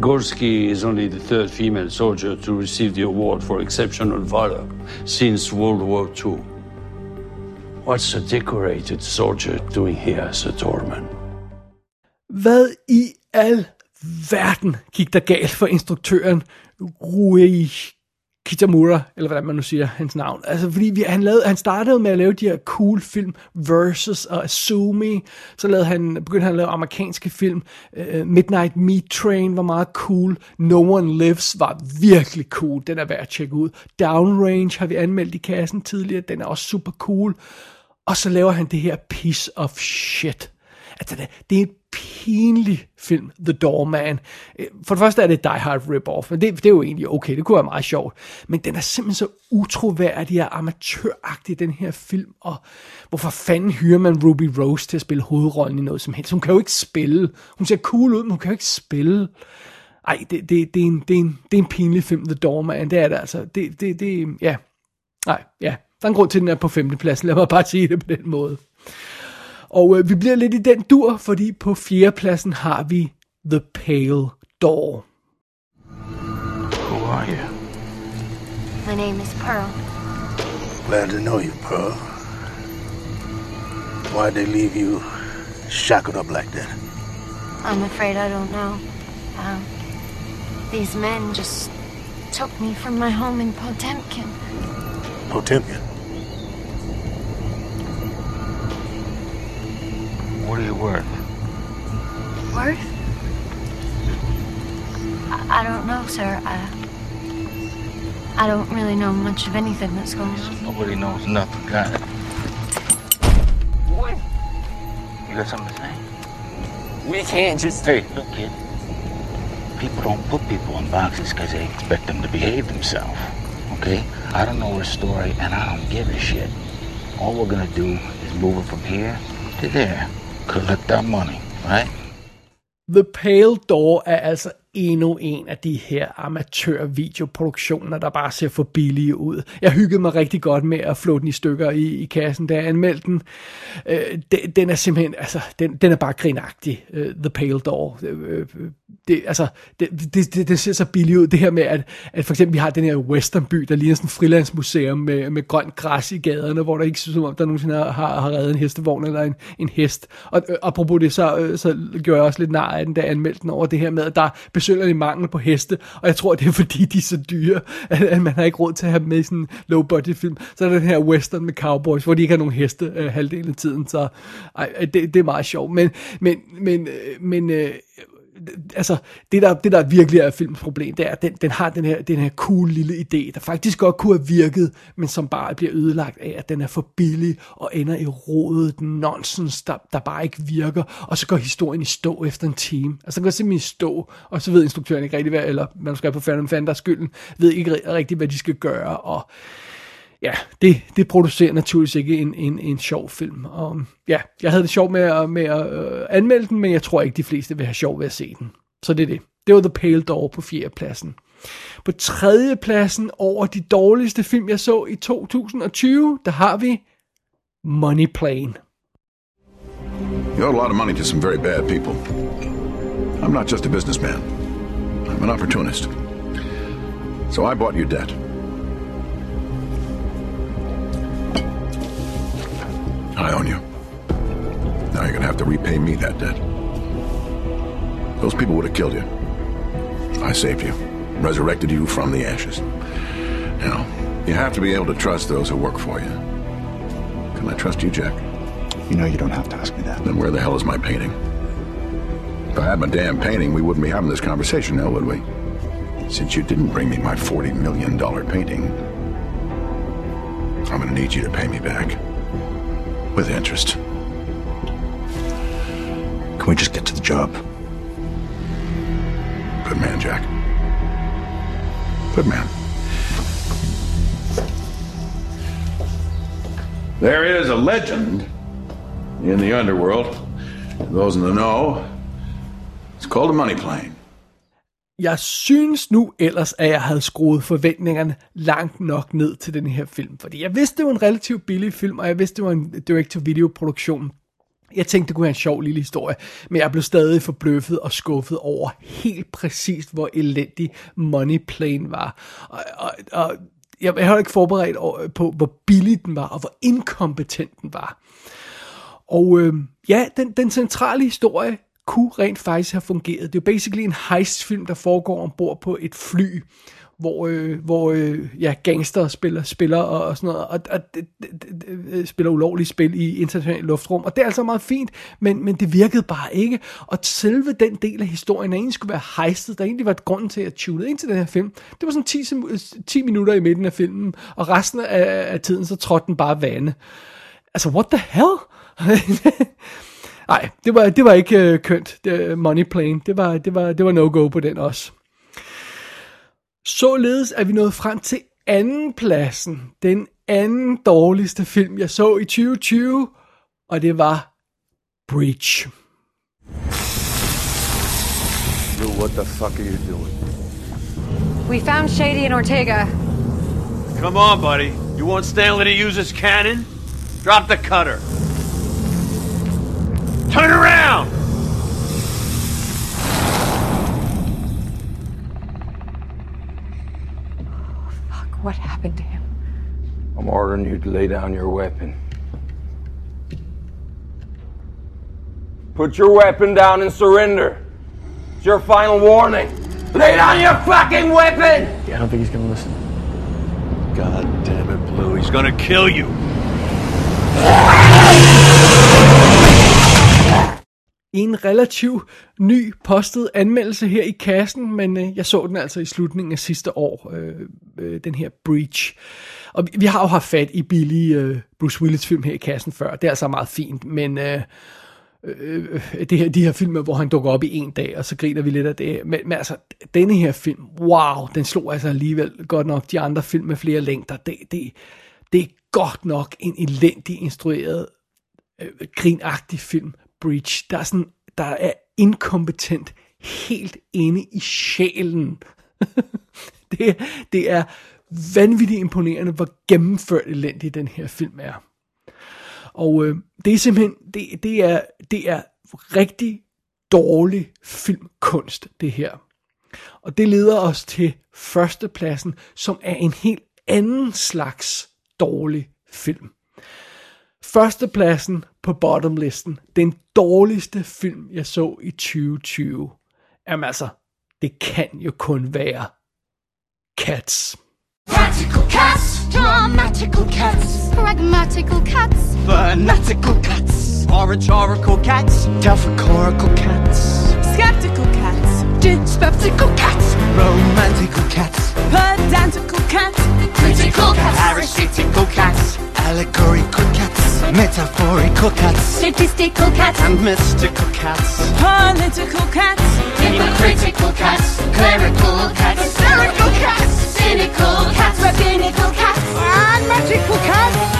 S30: Gorsky is only the third female soldier to receive the award for exceptional valor since World War II. What's a decorated soldier doing here, as a doorman?
S1: Hvad i al verden gik der galt for instruktøren Rui Kitamura, eller hvordan man nu siger hans navn. Altså, fordi vi, han, lavede, han startede med at lave de her cool film, Versus og Asumi. Så lavede han, begyndte han at lave amerikanske film. Uh, Midnight Meat Train var meget cool. No One Lives var virkelig cool. Den er værd at tjekke ud. Downrange har vi anmeldt i kassen tidligere. Den er også super cool. Og så laver han det her piece of shit. Altså, det, det er pinlig film, The Doorman. Øh, for det første er det Die Hard rip-off, men det, det er jo egentlig okay, det kunne være meget sjovt. Men den er simpelthen så utroværdig og amatøragtig, den her film, og hvorfor fanden hyrer man Ruby Rose til at spille hovedrollen i noget som helst? Hun kan jo ikke spille. Hun ser cool ud, men hun kan jo ikke spille. Ej, det, det, det, er, en, det, er, en, det er en pinlig film, The Doorman, det er det altså. Det, det, det, ja. Nej, ja. Der er en grund til, at den er på femtepladsen, lad mig bare sige det på den måde. Og øh, vi bliver lidt i den dur, fordi på fjerdepladsen har vi The Pale Door.
S29: Who are you?
S21: My name is Pearl.
S29: Glad to know you, Pearl. Why'd they leave you shackled up like that?
S21: I'm afraid I don't know. Um, these men just took me from my home in Potemkin.
S29: Potemkin. What it worth?
S21: Worth? I, I don't know, sir. I, I don't really know much of anything that's going on.
S29: Nobody knows nothing, got it?
S21: What?
S29: You got something to say?
S21: We can't just...
S29: Hey, look, kid. People don't put people in boxes because they expect them to behave themselves. Okay? I don't know her story, and I don't give a shit. All we're gonna do is move her from here to there. Collect that money, right?
S1: The Pale Door er altså endnu en af de her amatør-videoproduktioner, der bare ser for billige ud. Jeg hyggede mig rigtig godt med at flå den i stykker i, i kassen, da jeg anmeldte den. Øh, den, den er simpelthen, altså, den, den er bare grinagtig, øh, The Pale Door. Øh, øh, det, altså, det, det, det, det ser så billigt ud, det her med, at, at for eksempel vi har den her westernby, der ligner sådan et frilandsmuseum med, med grønt græs i gaderne, hvor der ikke synes om, der nogensinde har, har, har reddet en hestevogn eller en, en hest. Og øh, apropos det, så, øh, så gjorde jeg også lidt nar af den, da jeg anmeldte den over det her med, at der er besynderlig mangel på heste, og jeg tror, det er fordi, de er så dyre, at, at man har ikke råd til at have dem med i sådan en low-budget film. Så er der den her western med cowboys, hvor de ikke har nogen heste øh, halvdelen af tiden, så ej, det, det er meget sjovt. Men, men, men, øh, men øh, altså, det der, det der virkelig er filmens problem, det er, at den, den har den her, den her cool lille idé, der faktisk godt kunne have virket, men som bare bliver ødelagt af, at den er for billig og ender i rodet nonsens, der, der bare ikke virker, og så går historien i stå efter en time. Altså, den går simpelthen i stå, og så ved instruktøren ikke rigtig, hvad, eller man skal på Phantom Fan, der er skylden, ved ikke rigtig, hvad de skal gøre, og ja, det, det producerer naturligvis ikke en, en, en sjov film. Og ja, jeg havde det sjovt med at, med at øh, anmelde den, men jeg tror ikke, de fleste vil have sjov ved at se den. Så det er det. Det var The Pale Door på fjerde pladsen. På tredje pladsen over de dårligste film, jeg så i 2020, der har vi Money Plane.
S27: You owe a lot of money to some very bad people. I'm not just a businessman. I'm an opportunist. So I bought your debt. I own you. Now you're gonna have to repay me that debt. Those people would have killed you. I saved you, resurrected you from the ashes. Now, you have to be able to trust those who work for you. Can I trust you, Jack? You know you don't have to ask me that. Then where the hell is my painting? If I had my damn painting, we wouldn't be having this conversation now, would we? Since you didn't bring me my $40 million painting, I'm gonna need you to pay me back. With interest. Can we just get to the job? Good man, Jack. Good man. There is a legend in the underworld. Those in the know, it's called a money plane.
S1: Jeg synes nu ellers, at jeg havde skruet forventningerne langt nok ned til den her film. Fordi jeg vidste, det var en relativt billig film, og jeg vidste, det var en direct-to-video-produktion. Jeg tænkte, det kunne være en sjov lille historie, men jeg blev stadig forbløffet og skuffet over helt præcist, hvor elendig Money Plane var. Og, og, og jeg havde ikke forberedt på, hvor billig den var, og hvor inkompetent den var. Og øh, ja, den, den centrale historie kunne rent faktisk have fungeret. Det er jo basically en heistfilm, der foregår ombord på et fly, hvor, øh, hvor øh, ja, gangster spiller, spiller og, og sådan noget, og, og d, d, d, øh, spiller ulovligt spil i internationalt luftrum, og det er altså meget fint, men, men det virkede bare ikke, og selve den del af historien, der egentlig skulle være heistet, der egentlig var et grund til at tune ind til den her film, det var sådan 10, 10 øh, minutter i midten af filmen, og resten af, af tiden, så trådte den bare vande. Altså, what the hell? Nej, det var, det var ikke uh, kønt. Det, money Plane, det var, det var, det var no-go på den også. Således er vi nået frem til anden pladsen. Den anden dårligste film, jeg så i 2020, og det var Breach.
S31: Lou, what the fuck are you doing?
S32: We found Shady and Ortega.
S31: Come on, buddy. You want Stanley to use his cannon? Drop the cutter. Turn around!
S32: Fuck, what happened to him?
S31: I'm ordering you to lay down your weapon. Put your weapon down and surrender. It's your final warning. Lay down your fucking weapon!
S24: Yeah, I don't think he's gonna listen.
S31: God damn it, Blue. He's gonna kill you.
S1: En relativ ny postet anmeldelse her i kassen, men øh, jeg så den altså i slutningen af sidste år, øh, øh, den her Breach. Og vi, vi har jo haft fat i billige øh, Bruce Willis film her i kassen før, det er altså meget fint, men øh, øh, det her, de her film, hvor han dukker op i en dag, og så griner vi lidt af det. Men, men altså, denne her film, wow, den slog altså alligevel godt nok de andre film med flere længder. Det, det, det er godt nok en elendig instrueret, øh, grinagtig film, Breach. Der er sådan, der er inkompetent helt inde i sjælen. det, det er vanvittigt imponerende, hvor gennemført elendig den her film er. Og øh, det er simpelthen, det, det, er, det er rigtig dårlig filmkunst, det her. Og det leder os til førstepladsen, som er en helt anden slags dårlig film. Førstepladsen på bottomlisten, den dårligste film, jeg så i 2020. Jamen altså, det kan jo kun være Cats.
S33: Practical cats, dramatical cats, pragmatical cats, fanatical cats, oratorical cats,
S34: Delphicorical cats,
S33: skeptical cats, dyspeptical cats,
S34: romantical cats,
S33: pedantical cats, critical cats, parasitical cats,
S34: allegorical cats, metaphorical cats,
S33: statistical cats,
S34: and mystical cats.
S33: political cats, hypocritical cats, clerical cats, hysterical cats, cynical cats, rabbinical cats, and magical cats.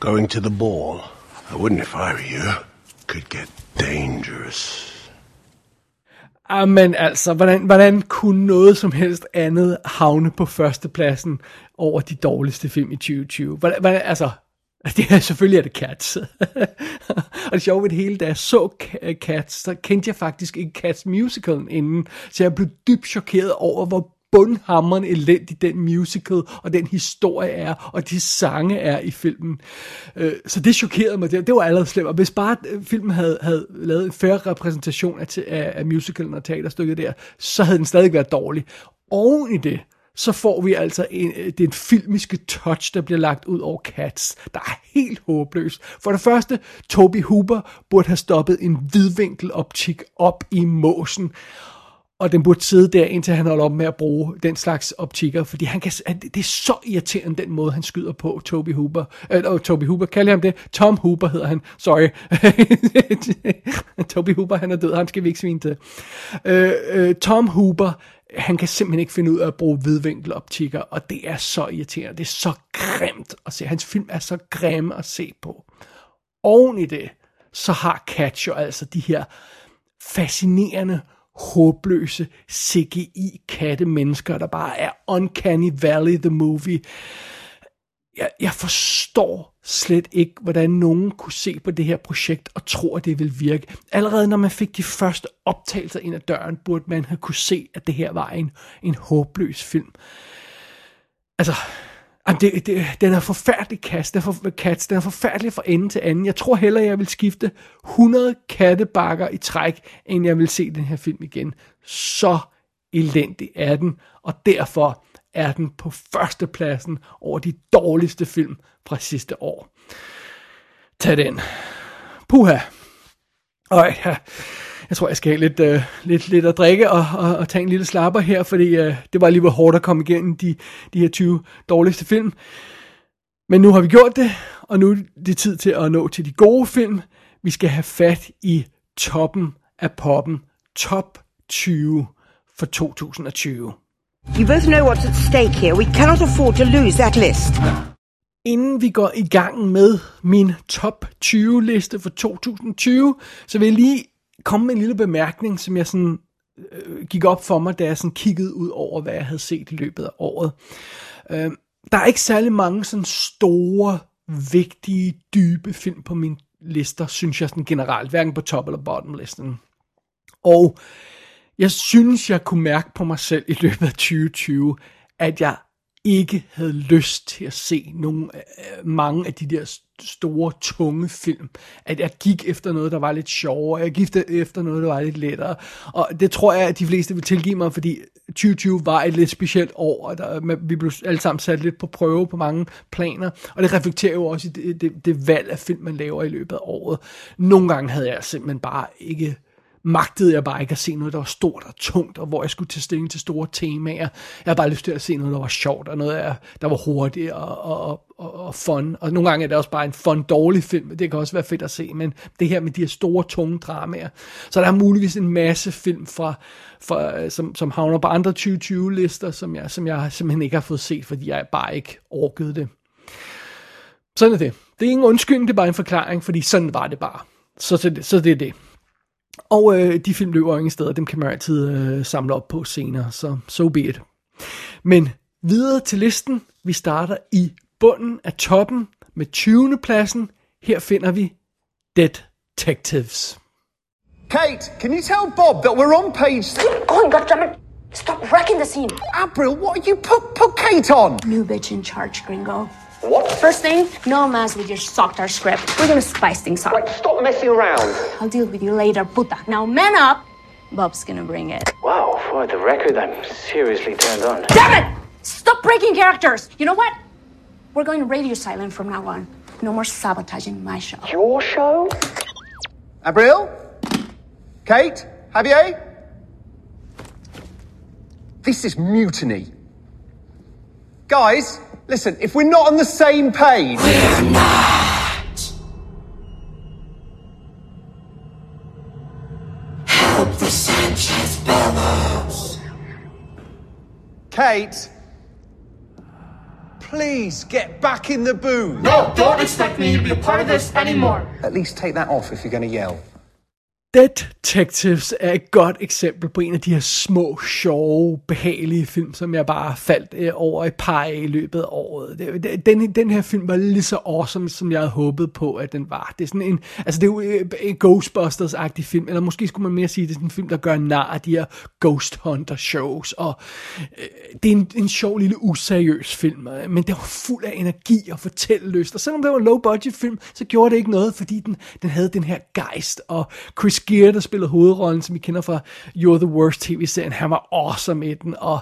S35: Going to the ball. I wouldn't if I were you. Could get dangerous.
S1: Amen, altså, hvordan, hvordan kunne noget som helst andet havne på førstepladsen over de dårligste film i 2020? Hvordan, hvordan, altså, det er selvfølgelig er det Cats. og det sjove ved det hele, da jeg så Cats, så kendte jeg faktisk ikke Cats musicalen inden, så jeg blev dybt chokeret over, hvor bundhammeren elendig den musical og den historie er, og de sange er i filmen. Øh, så det chokerede mig, det, det var allerede slemt, og hvis bare øh, filmen havde, havde lavet en færre repræsentation af, af, af musicalen og teaterstykket der, så havde den stadig været dårlig. Oven i det, så får vi altså en, øh, den filmiske touch, der bliver lagt ud over Cats, der er helt håbløs. For det første, Toby Hooper burde have stoppet en hvidvinkeloptik op i måsen, og den burde sidde der, indtil han holder op med at bruge den slags optikker, fordi han kan, det er så irriterende, den måde, han skyder på, Toby Hooper. Øh, Toby Hooper, kalder ham det? Tom Hooper hedder han, sorry. Toby Hooper, han er død, han skal vi ikke svine til. Øh, øh, Tom Hooper, han kan simpelthen ikke finde ud af at bruge vidvinkeloptikker, og det er så irriterende, det er så grimt at se. Hans film er så grimme at se på. Oven i det, så har Catch jo altså de her fascinerende, håbløse CGI-katte-mennesker, der bare er Uncanny Valley, the movie. Jeg, jeg forstår slet ikke, hvordan nogen kunne se på det her projekt og tro, at det ville virke. Allerede når man fik de første optagelser ind ad døren, burde man have kunne se, at det her var en, en håbløs film. Altså, Jamen, det, det, den er forfærdelig kast, den er, for, kats, den er forfærdelig fra ende til anden. Jeg tror hellere, jeg vil skifte 100 kattebakker i træk, end jeg vil se den her film igen. Så elendig er den, og derfor er den på førstepladsen over de dårligste film fra sidste år. Tag den. Puha. Og ja, jeg tror, jeg skal have lidt, uh, lidt, lidt at drikke og, og, og tage en lille slapper her, fordi uh, det var alligevel hårdt at komme igennem de, de her 20 dårligste film. Men nu har vi gjort det, og nu er det tid til at nå til de gode film. Vi skal have fat i toppen af poppen. Top 20 for 2020.
S36: You both know what's at stake here. We cannot afford to lose that list.
S1: Inden vi går i gang med min top 20 liste for 2020, så vil jeg lige komme med en lille bemærkning, som jeg sådan øh, gik op for mig, da jeg sådan kiggede ud over, hvad jeg havde set i løbet af året. Øh, der er ikke særlig mange sådan store, vigtige, dybe film på min lister, synes jeg sådan generelt, hverken på top eller bottom listen. Og jeg synes, jeg kunne mærke på mig selv i løbet af 2020, at jeg ikke havde lyst til at se nogle, øh, mange af de der store, tunge film. At jeg gik efter noget, der var lidt sjovere. Jeg gik efter noget, der var lidt lettere. Og det tror jeg, at de fleste vil tilgive mig, fordi 2020 var et lidt specielt år, og der, vi blev alle sammen sat lidt på prøve på mange planer. Og det reflekterer jo også i det, det, det valg af film, man laver i løbet af året. Nogle gange havde jeg simpelthen bare ikke magtede jeg bare ikke at se noget, der var stort og tungt, og hvor jeg skulle tage stilling til store temaer. Jeg havde bare lyst til at se noget, der var sjovt, og noget, der var hurtigt og, og, og, og fun. Og nogle gange er det også bare en fun, dårlig film. Det kan også være fedt at se, men det her med de her store, tunge dramaer. Så der er muligvis en masse film, fra, fra, som, som havner på andre 2020-lister, som jeg, som jeg simpelthen ikke har fået set, fordi jeg bare ikke orkede det. Sådan er det. Det er ingen undskyldning, det er bare en forklaring, fordi sådan var det bare. Så, så, det, så det er det. Og øh, de film løber ingen steder, dem kan man altid øh, samle op på senere, så so be it. Men videre til listen. Vi starter i bunden af toppen med 20. pladsen. Her finder vi Detectives.
S37: Kate, can you tell Bob that we're on page...
S21: Keep going, goddammit! Stop wrecking the scene!
S37: April, what are you... Put, put Kate on!
S21: New bitch in charge, gringo.
S37: What?
S21: First thing, no mess with your socked script. We're gonna spice things up.
S37: Wait, stop messing around.
S21: I'll deal with you later, puta. Now man up! Bob's gonna bring it.
S25: Wow, for the record, I'm seriously turned on.
S21: Damn it! Stop breaking characters! You know what? We're going to radio silent from now on. No more sabotaging my show.
S37: Your show? April? Kate? Javier? This is mutiny. Guys, listen, if we're not on the same page. We're not.
S33: Help the Sanchez brothers.
S37: Kate? Please get back in the booth.
S33: No, don't expect me to be a part of this anymore.
S37: At least take that off if you're going to yell.
S1: Detectives er et godt eksempel på en af de her små, sjove, behagelige film, som jeg bare faldt øh, over et par af i løbet af året. Det- Den, den her film var lige så awesome, som jeg havde håbet på, at den var. Det er sådan en, altså det er jo øh, en Ghostbusters-agtig film, eller måske skulle man mere sige, at det er sådan en film, der gør nar af de her Ghost Hunter shows, og øh, det er en, en sjov lille useriøs film, øh, men det var fuld af energi og fortællelyst, og selvom det var en low-budget film, så gjorde det ikke noget, fordi den, den havde den her gejst, og Chris Gere, der spillede hovedrollen, som vi kender fra You're the Worst tv-serien, han var awesome i den, og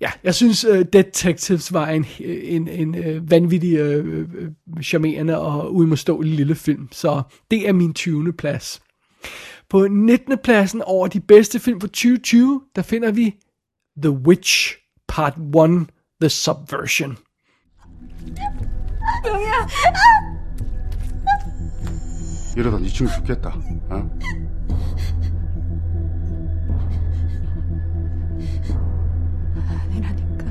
S1: ja, jeg synes uh, Detectives var en, en, en uh, vanvittig, uh, charmerende og uimodståelig lille film, så det er min 20. plads. På 19. pladsen over de bedste film for 2020, der finder vi The Witch Part 1, The Subversion. Ah!
S28: 이러다 네 친구 죽겠다. 어?
S32: 아니라니까.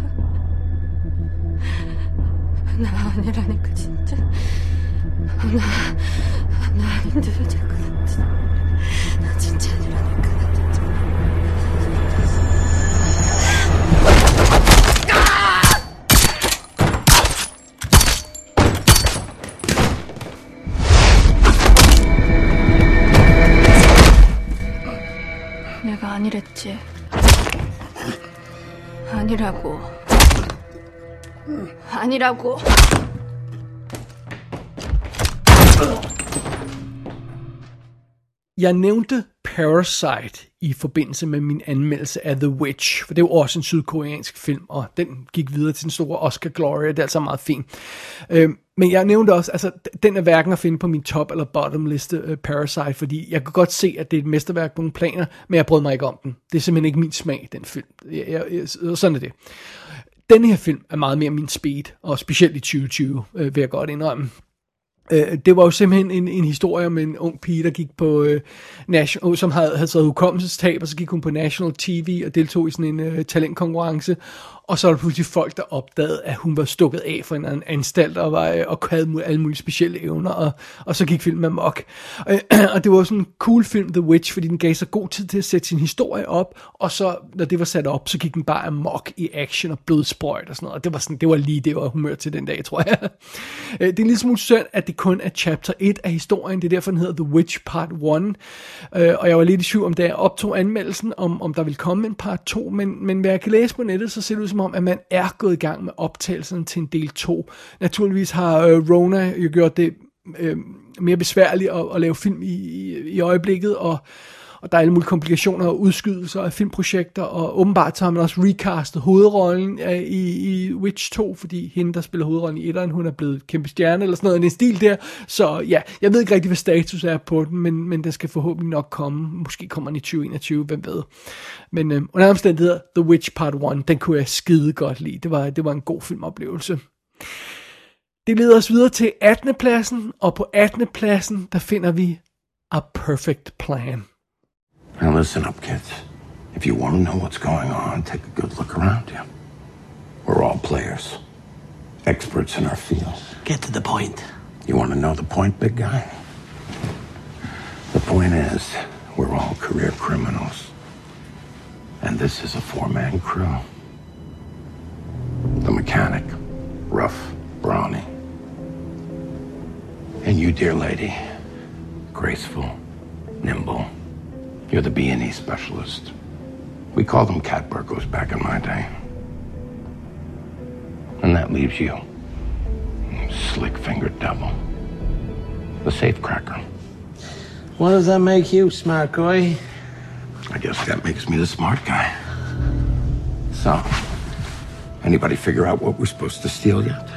S32: 나 아니라니까 진짜. 나, 나 힘들어 자꾸. 나 아니랬지. 아니라고. 아니라고.
S1: Nævnte Parasite i forbindelse med min anmeldelse af The Witch, for det er jo også en sydkoreansk film, og den gik videre til den store Oscar Gloria, det er altså meget fint. Øh, men jeg nævnte også, altså den er hverken at finde på min top eller bottom liste, uh, øh, Parasite, fordi jeg kan godt se, at det er et mesterværk på nogle planer, men jeg brød mig ikke om den. Det er simpelthen ikke min smag, den film. Jeg, jeg, jeg, sådan er det. Den her film er meget mere min speed, og specielt i 2020, øh, vil jeg godt indrømme. Øh, det var jo simpelthen en, en historie om en ung pige, der gik på øh, national, øh, som havde, havde taget hukommelsestab, og så gik hun på National TV og deltog i sådan en øh, talentkonkurrence. Og så var der pludselig folk, der opdagede, at hun var stukket af fra en anden anstalt og, var, øh, og havde alle mulige specielle evner, og, og så gik filmen amok. Og, og det var sådan en cool film, The Witch, fordi den gav sig god tid til at sætte sin historie op, og så, når det var sat op, så gik den bare amok i action og blodsprøjt og sådan noget. Og det var, sådan, det var lige det, var humør til den dag, tror jeg. Øh, det er en lille smule synd, at det kun er chapter 1 af historien. Det er derfor, den hedder The Witch Part 1. Øh, og jeg var lidt i tvivl om, da jeg optog anmeldelsen, om, om der ville komme en part 2. Men, men hvad jeg kan læse på nettet, så ser det ud som om, at man er gået i gang med optagelsen til en del 2. Naturligvis har øh, Rona jo gjort det øh, mere besværligt at, at lave film i, i, i øjeblikket, og og der er alle mulige komplikationer og udskydelser af filmprojekter, og åbenbart så har man også recastet hovedrollen øh, i, i Witch 2, fordi hende, der spiller hovedrollen i etteren, hun er blevet kæmpe stjerne, eller sådan noget, en stil der. Så ja, jeg ved ikke rigtig, hvad status er på den, men, men den skal forhåbentlig nok komme. Måske kommer den i 2021, hvem ved. Men øh, under omstændigheder, The Witch Part 1, den kunne jeg skide godt lide. Det var, det var en god filmoplevelse. Det leder os videre til 18. pladsen, og på 18. pladsen, der finder vi A Perfect Plan.
S35: Now listen up, kids. If you want to know what's going on, take a good look around you. We're all players, experts in our field.
S34: Get to the point.
S35: You want to know the point, big guy? The point is, we're all career criminals. And this is a four man crew. The mechanic, rough, brawny. And you, dear lady, graceful, nimble. You're the B&E specialist. We called them cat burglars back in my day. And that leaves you, slick-fingered devil, the safe cracker.
S34: What does that make you, smart guy?
S35: I guess that makes me the smart guy. So, anybody figure out what we're supposed to steal yet?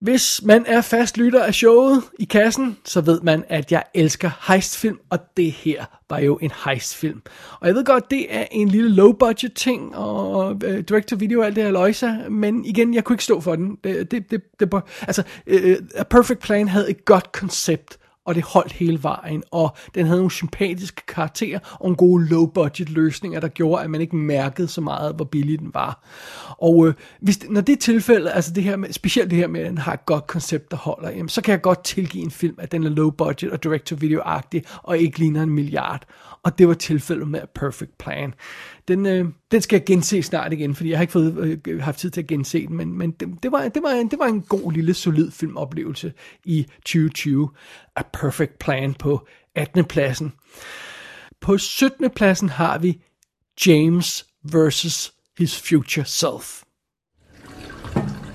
S1: Hvis man er fast lytter af showet i kassen, så ved man, at jeg elsker heistfilm, og det her var jo en heistfilm. Og jeg ved godt, det er en lille low-budget ting, og øh, direct-to-video og alt det her løjser, men igen, jeg kunne ikke stå for den. Det, det, det, det, altså, øh, øh A Perfect Plan havde et godt koncept, og det holdt hele vejen, og den havde nogle sympatiske karakterer og en gode low-budget løsninger, der gjorde, at man ikke mærkede så meget, hvor billig den var. Og øh, hvis, når det er tilfældet, altså det her med, specielt det her med, at den har et godt koncept, der holder, jamen, så kan jeg godt tilgive en film, at den er low-budget og direct-to-video-agtig, og ikke ligner en milliard. Og det var tilfældet med A Perfect Plan. Den, øh, den skal jeg gense snart igen, fordi jeg har ikke fået øh, haft tid til at gense den, men, men det, det, var, det, var, det var en god lille solid filmoplevelse i 2020. A Perfect Plan på 18. pladsen. På 17. pladsen har vi James versus his future self.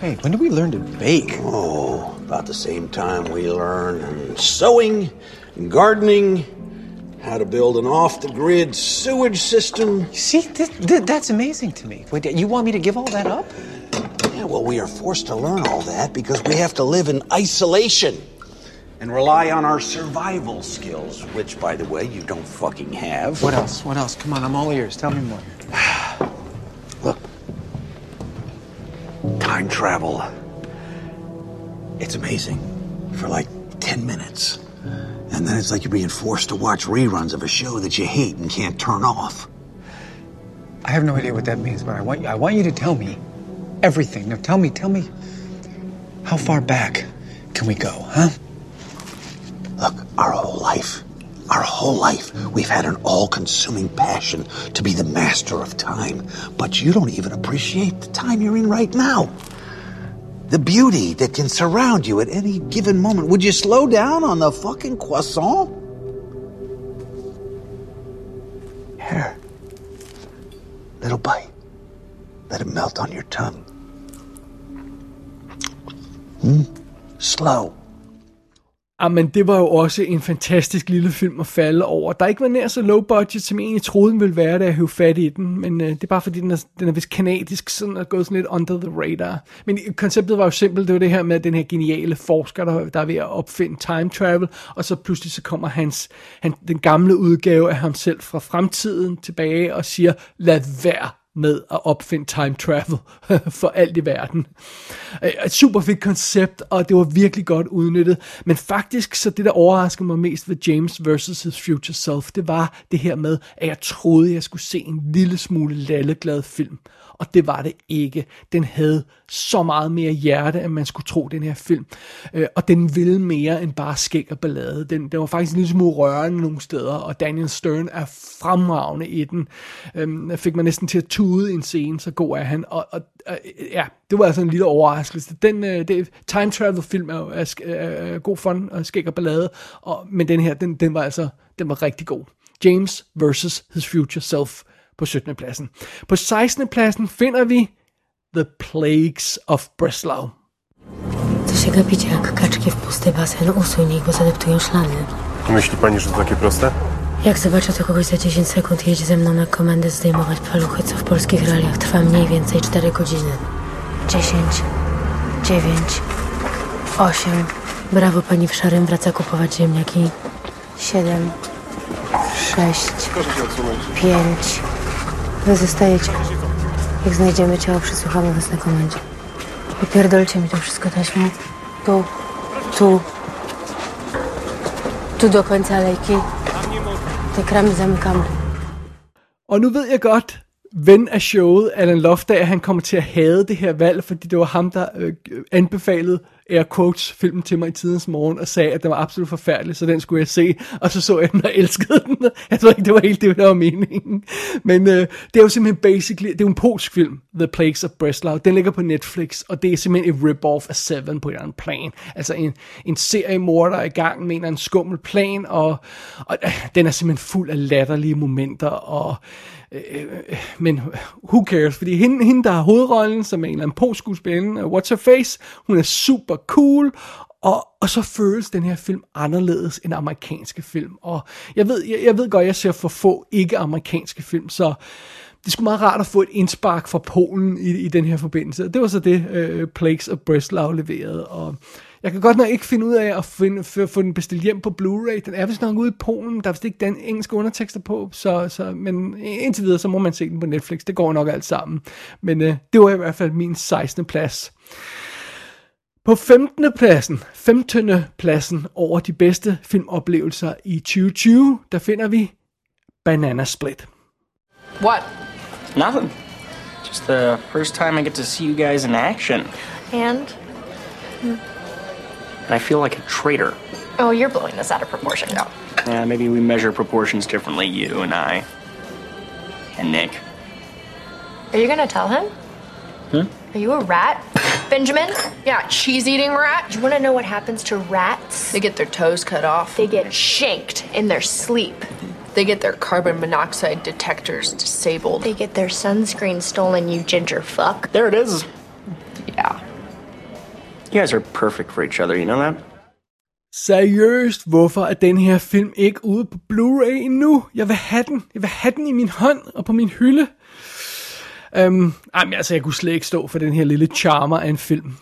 S38: Hey, when did we learn to bake?
S29: Oh, about the same time we learn sewing, gardening, how to build an off-the-grid sewage system.
S38: See, th- th- that's amazing to me. Wait, you want me to give all that up?
S29: Yeah, well, we are forced to learn all that because we have to live in isolation and rely on our survival skills, which, by the way, you don't fucking have.
S38: What else? What else? Come on, I'm all ears. Tell me more.
S29: Look, time travel. It's amazing for like 10 minutes. And then it's like you're being forced to watch reruns of a show that you hate and can't turn off.
S38: I have no idea what that means, but I want you, I want you to tell me everything. Now tell me, tell me how far back can we go, huh?
S29: Look, our whole life, our whole life, we've had an all consuming passion to be the master of time. But you don't even appreciate the time you're in right now. The beauty that can surround you at any given moment. Would you slow down on the fucking croissant? Here. Little bite. Let it melt on your tongue. Hmm? Slow.
S1: Ah, Jamen, det var jo også en fantastisk lille film at falde over. Der ikke var nær så low budget, som jeg egentlig troede, den ville være, da jeg høvde fat i den. Men øh, det er bare fordi, den er, den er vist kanadisk, sådan er gået sådan lidt under the radar. Men konceptet var jo simpelt. Det var det her med den her geniale forsker, der, der er ved at opfinde time travel. Og så pludselig så kommer hans, han, den gamle udgave af ham selv fra fremtiden tilbage og siger, lad være med at opfinde time travel for alt i verden. Øh, et super fedt koncept, og det var virkelig godt udnyttet. Men faktisk, så det der overraskede mig mest ved James versus his future self, det var det her med, at jeg troede, jeg skulle se en lille smule lalleglad film. Og det var det ikke. Den havde så meget mere hjerte, end man skulle tro, den her film. Øh, og den ville mere end bare skæg og ballade. Den, den var faktisk en lille smule rørende nogle steder, og Daniel Stern er fremragende i den. Øh, fik man næsten til at tude i en scene, så god er han. Og, og øh, ja, det var altså en lille overraskelse. Den øh, det, time travel film er, er, er, er god fun og skæg og ballade, og, men den her, den, den var altså den var rigtig god. James versus his future self på 17. pladsen. På 16. pladsen finder vi The Plagues of Breslau.
S32: To się gapicie jak kaczki w pusty basen. Usuń ich, bo zadeptują szlany.
S39: Myśli pani, że to takie proste?
S32: Jak zobaczę to kogoś za 10 sekund, jedź ze mną na komendę zdejmować paluchy, co w polskich realiach trwa mniej więcej 4 godziny. 10, 9, 8. Brawo, pani w szarym wraca kupować ziemniaki. 7, 6,
S39: Proszę się odsunąć.
S32: 5. Wy zostajecie. Jak znajdziemy ciało, przesłuchamy was na komendzie. Wypierdolcie mi to wszystko taśmą. Tu, tu, tu do końca alejki. Te kramy zamykamy.
S1: Og nu ved jeg godt, ven af showet, Alan Loftager, han kommer til at hade det her valg, fordi det var ham, der øh, anbefalede air quotes filmen til mig i tidens morgen, og sagde, at den var absolut forfærdelig, så den skulle jeg se. Og så så jeg den og elskede den. Jeg tror ikke, det var helt det, der var meningen. Men øh, det er jo simpelthen basically, det er jo en polsk film, The Plagues of Breslau. Den ligger på Netflix, og det er simpelthen et rip-off af Seven på en eller anden plan. Altså en, en seriemor, der er i gang med en skummel plan, og, og øh, den er simpelthen fuld af latterlige momenter, og Øh, øh, men who cares, fordi hende, hende, der har hovedrollen, som er en eller anden polskuespiller, øh, What's Her Face, hun er super cool, og, og så føles den her film anderledes end amerikanske film. Og jeg ved, jeg, jeg ved godt, jeg ser for få ikke-amerikanske film, så det skulle meget rart at få et indspark fra Polen i, i den her forbindelse. Det var så det, øh, Plagues of Breslau leverede, og jeg kan godt nok ikke finde ud af at finde, få, få den bestilt hjem på Blu-ray. Den er vist nok ude i Polen. Der er vist ikke den engelske undertekster på. Så, så, men indtil videre, så må man se den på Netflix. Det går nok alt sammen. Men øh, det var i hvert fald min 16. plads. På 15. pladsen, 15. pladsen over de bedste filmoplevelser i 2020, der finder vi Banana Split.
S40: What? Nothing. Just the first time I get to see you guys in action.
S21: And?
S40: And I feel like a traitor.
S21: Oh, you're blowing this out of proportion. No.
S40: Yeah, maybe we measure proportions differently, you and I. And Nick.
S21: Are you gonna tell him?
S40: Hmm?
S21: Are you a rat, Benjamin? Yeah, cheese eating rat. Do you wanna know what happens to rats?
S41: They get their toes cut off.
S21: They get shanked in their sleep.
S41: They get their carbon monoxide detectors disabled.
S21: They get their sunscreen stolen, you ginger fuck.
S40: There it is. You guys are perfect for each other, you know that?
S1: Seriøst, hvorfor er den her film ikke ude på Blu-ray endnu? Jeg vil have den. Jeg vil have den i min hånd og på min hylde. Um, men altså, jeg kunne slet ikke stå for den her lille charmer af en film.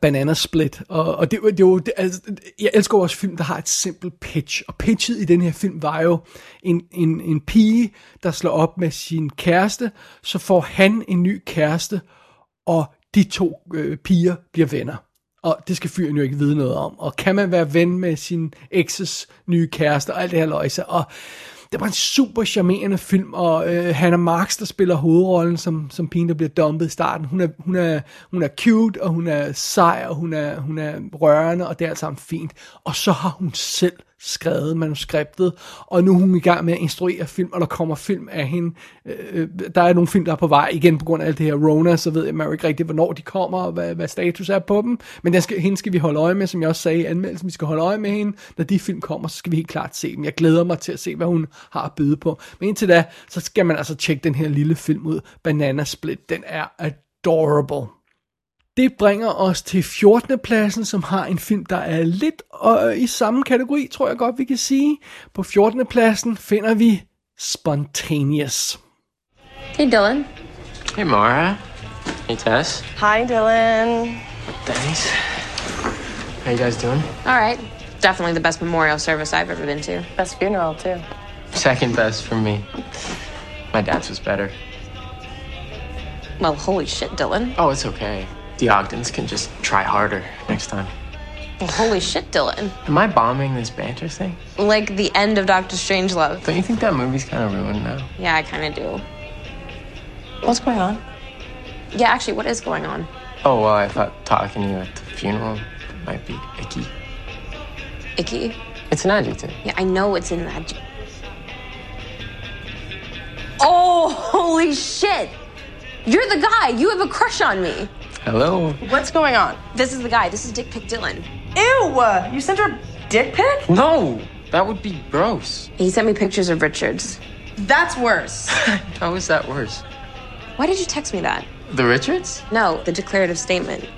S1: Banana Split. Og, og det, det, det, det, altså, jeg elsker også film, der har et simpelt pitch. Og pitchet i den her film var jo en, en, en pige, der slår op med sin kæreste. Så får han en ny kæreste, og de to øh, piger bliver venner. Og det skal fyren jo ikke vide noget om. Og kan man være ven med sin ekses nye kæreste og alt det her løjse. Og det var en super charmerende film, og øh, Hannah Marks, der spiller hovedrollen som, som pigen, der bliver dumpet i starten, hun er, hun, er, hun er cute, og hun er sej, og hun er, hun er rørende, og det er alt sammen fint. Og så har hun selv skrevet manuskriptet, og nu er hun i gang med at instruere film, og der kommer film af hende. Øh, øh, der er nogle film, der er på vej, igen på grund af alt det her Rona, så ved jeg man ikke rigtigt, hvornår de kommer, og hvad, hvad status er på dem. Men den skal, hende skal vi holde øje med, som jeg også sagde i anmeldelsen, vi skal holde øje med hende. Når de film kommer, så skal vi helt klart se dem. Jeg glæder mig til at se, hvad hun har at byde på. Men indtil da, så skal man altså tjekke den her lille film ud, Banana Split. Den er adorable. Det bringer os til 14. pladsen, som har en film, der er lidt øh, i samme kategori, tror jeg godt, vi kan sige. På 14. pladsen finder vi Spontaneous.
S42: Hey, Dylan.
S43: Hey, Mara. Hey, Tess.
S42: Hi, Dylan.
S43: Denise. How you guys doing?
S42: All right. Definitely the best memorial service I've ever been to. Best funeral, too.
S43: Second best for me. My dad's was better.
S42: Well, holy shit, Dylan.
S43: Oh, it's okay. The Ogdens can just try harder next time.
S42: Well, holy shit, Dylan.
S43: Am I bombing this banter thing?
S42: Like the end of Doctor Strangelove.
S43: Don't you think that movie's kind of ruined now?
S42: Yeah, I kind of do. What's going on? Yeah, actually, what is going on?
S43: Oh, well, I thought talking to you at the funeral might be icky.
S42: Icky?
S43: It's an adjective.
S42: Yeah, I know it's an that. Oh, holy shit! You're the guy. You have a crush on me.
S43: Hello.
S42: What's going on? This is the guy. This is Dick Pick Dylan.
S41: Ew! Uh, you sent her dick pic?
S43: No, that would be gross.
S42: He sent me pictures of Richards.
S41: That's worse.
S43: How is that worse?
S42: Why did you text me that?
S43: The Richards?
S42: No, the declarative statement.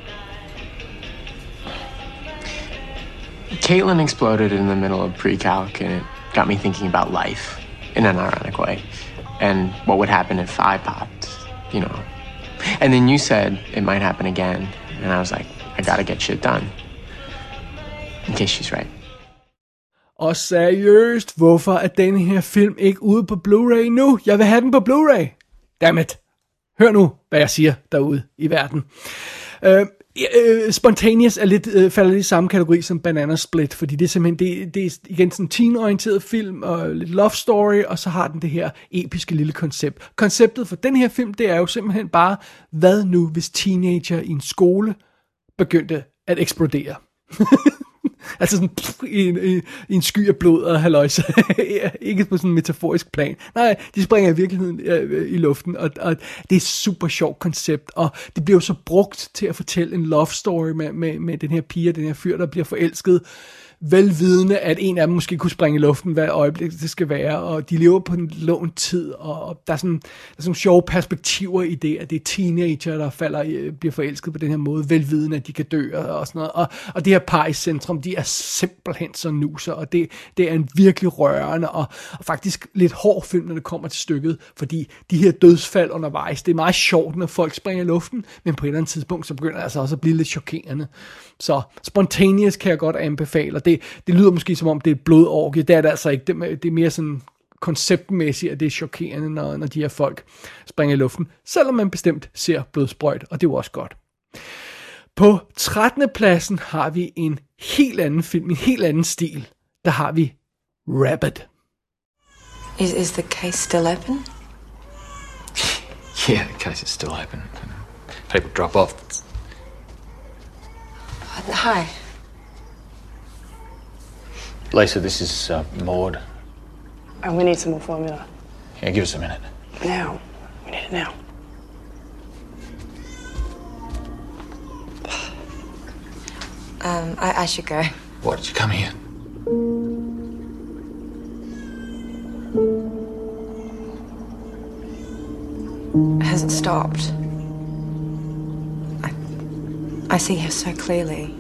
S43: Caitlin exploded in the middle of pre-calc, and it got me thinking about life in an ironic way, and what would happen if I popped, you know. And then you said it might happen again, and I was like, I gotta get shit done. In case she's right.
S1: Og seriøst, hvorfor er den her film ikke ude på Blu-ray nu? Jeg vil have den på Blu-ray. Dammit. Hør nu, hvad jeg siger derude i verden. Øh, øh, Spontaneous er lidt, øh, falder lidt i samme kategori som Banana Split, fordi det er simpelthen, det, det er igen sådan en teen-orienteret film, og lidt love story, og så har den det her episke lille koncept. Konceptet for den her film, det er jo simpelthen bare, hvad nu hvis teenager i en skole begyndte at eksplodere? altså sådan pff, i, en, i, i en sky af blod og halløjse. ikke på sådan en metaforisk plan. Nej, de springer i virkeligheden øh, i luften, og, og det er et super sjovt koncept, og det bliver jo så brugt til at fortælle en love story med, med, med den her pige og den her fyr, der bliver forelsket, velvidende, at en af dem måske kunne springe i luften, hvad øjeblik det skal være, og de lever på en lån tid, og der er sådan, der er sådan sjove perspektiver i det, at det er teenager, der falder, øh, bliver forelsket på den her måde, velvidende, at de kan dø, og, og sådan noget, og, og det her par i centrum, de er simpelthen så nuser, og det, det er en virkelig rørende, og, og faktisk lidt hård film, når det kommer til stykket, fordi de her dødsfald undervejs, det er meget sjovt, når folk springer i luften, men på et eller andet tidspunkt, så begynder det altså også at blive lidt chokerende. Så Spontaneous kan jeg godt anbefale, og det, det lyder måske som om det er et blodorgie, det er det altså ikke, det, er- det er mere sådan konceptmæssigt, at det er chokerende, når, når de her folk springer i luften, selvom man bestemt ser blodsprøjt, og det er jo også godt. På 13. pladsen har vi en helt anden film, en helt anden stil. Der har vi Rabbit.
S41: Is, is the case still open?
S44: Yeah, the case is still open. People drop off.
S41: Hi.
S44: Lisa, this is uh, Maud.
S45: And we need some more formula.
S44: Yeah, give us a minute.
S45: Now. We need it now.
S41: Um, I, I should go.
S44: Why did you come here?
S41: It hasn't stopped. I, I see her so clearly.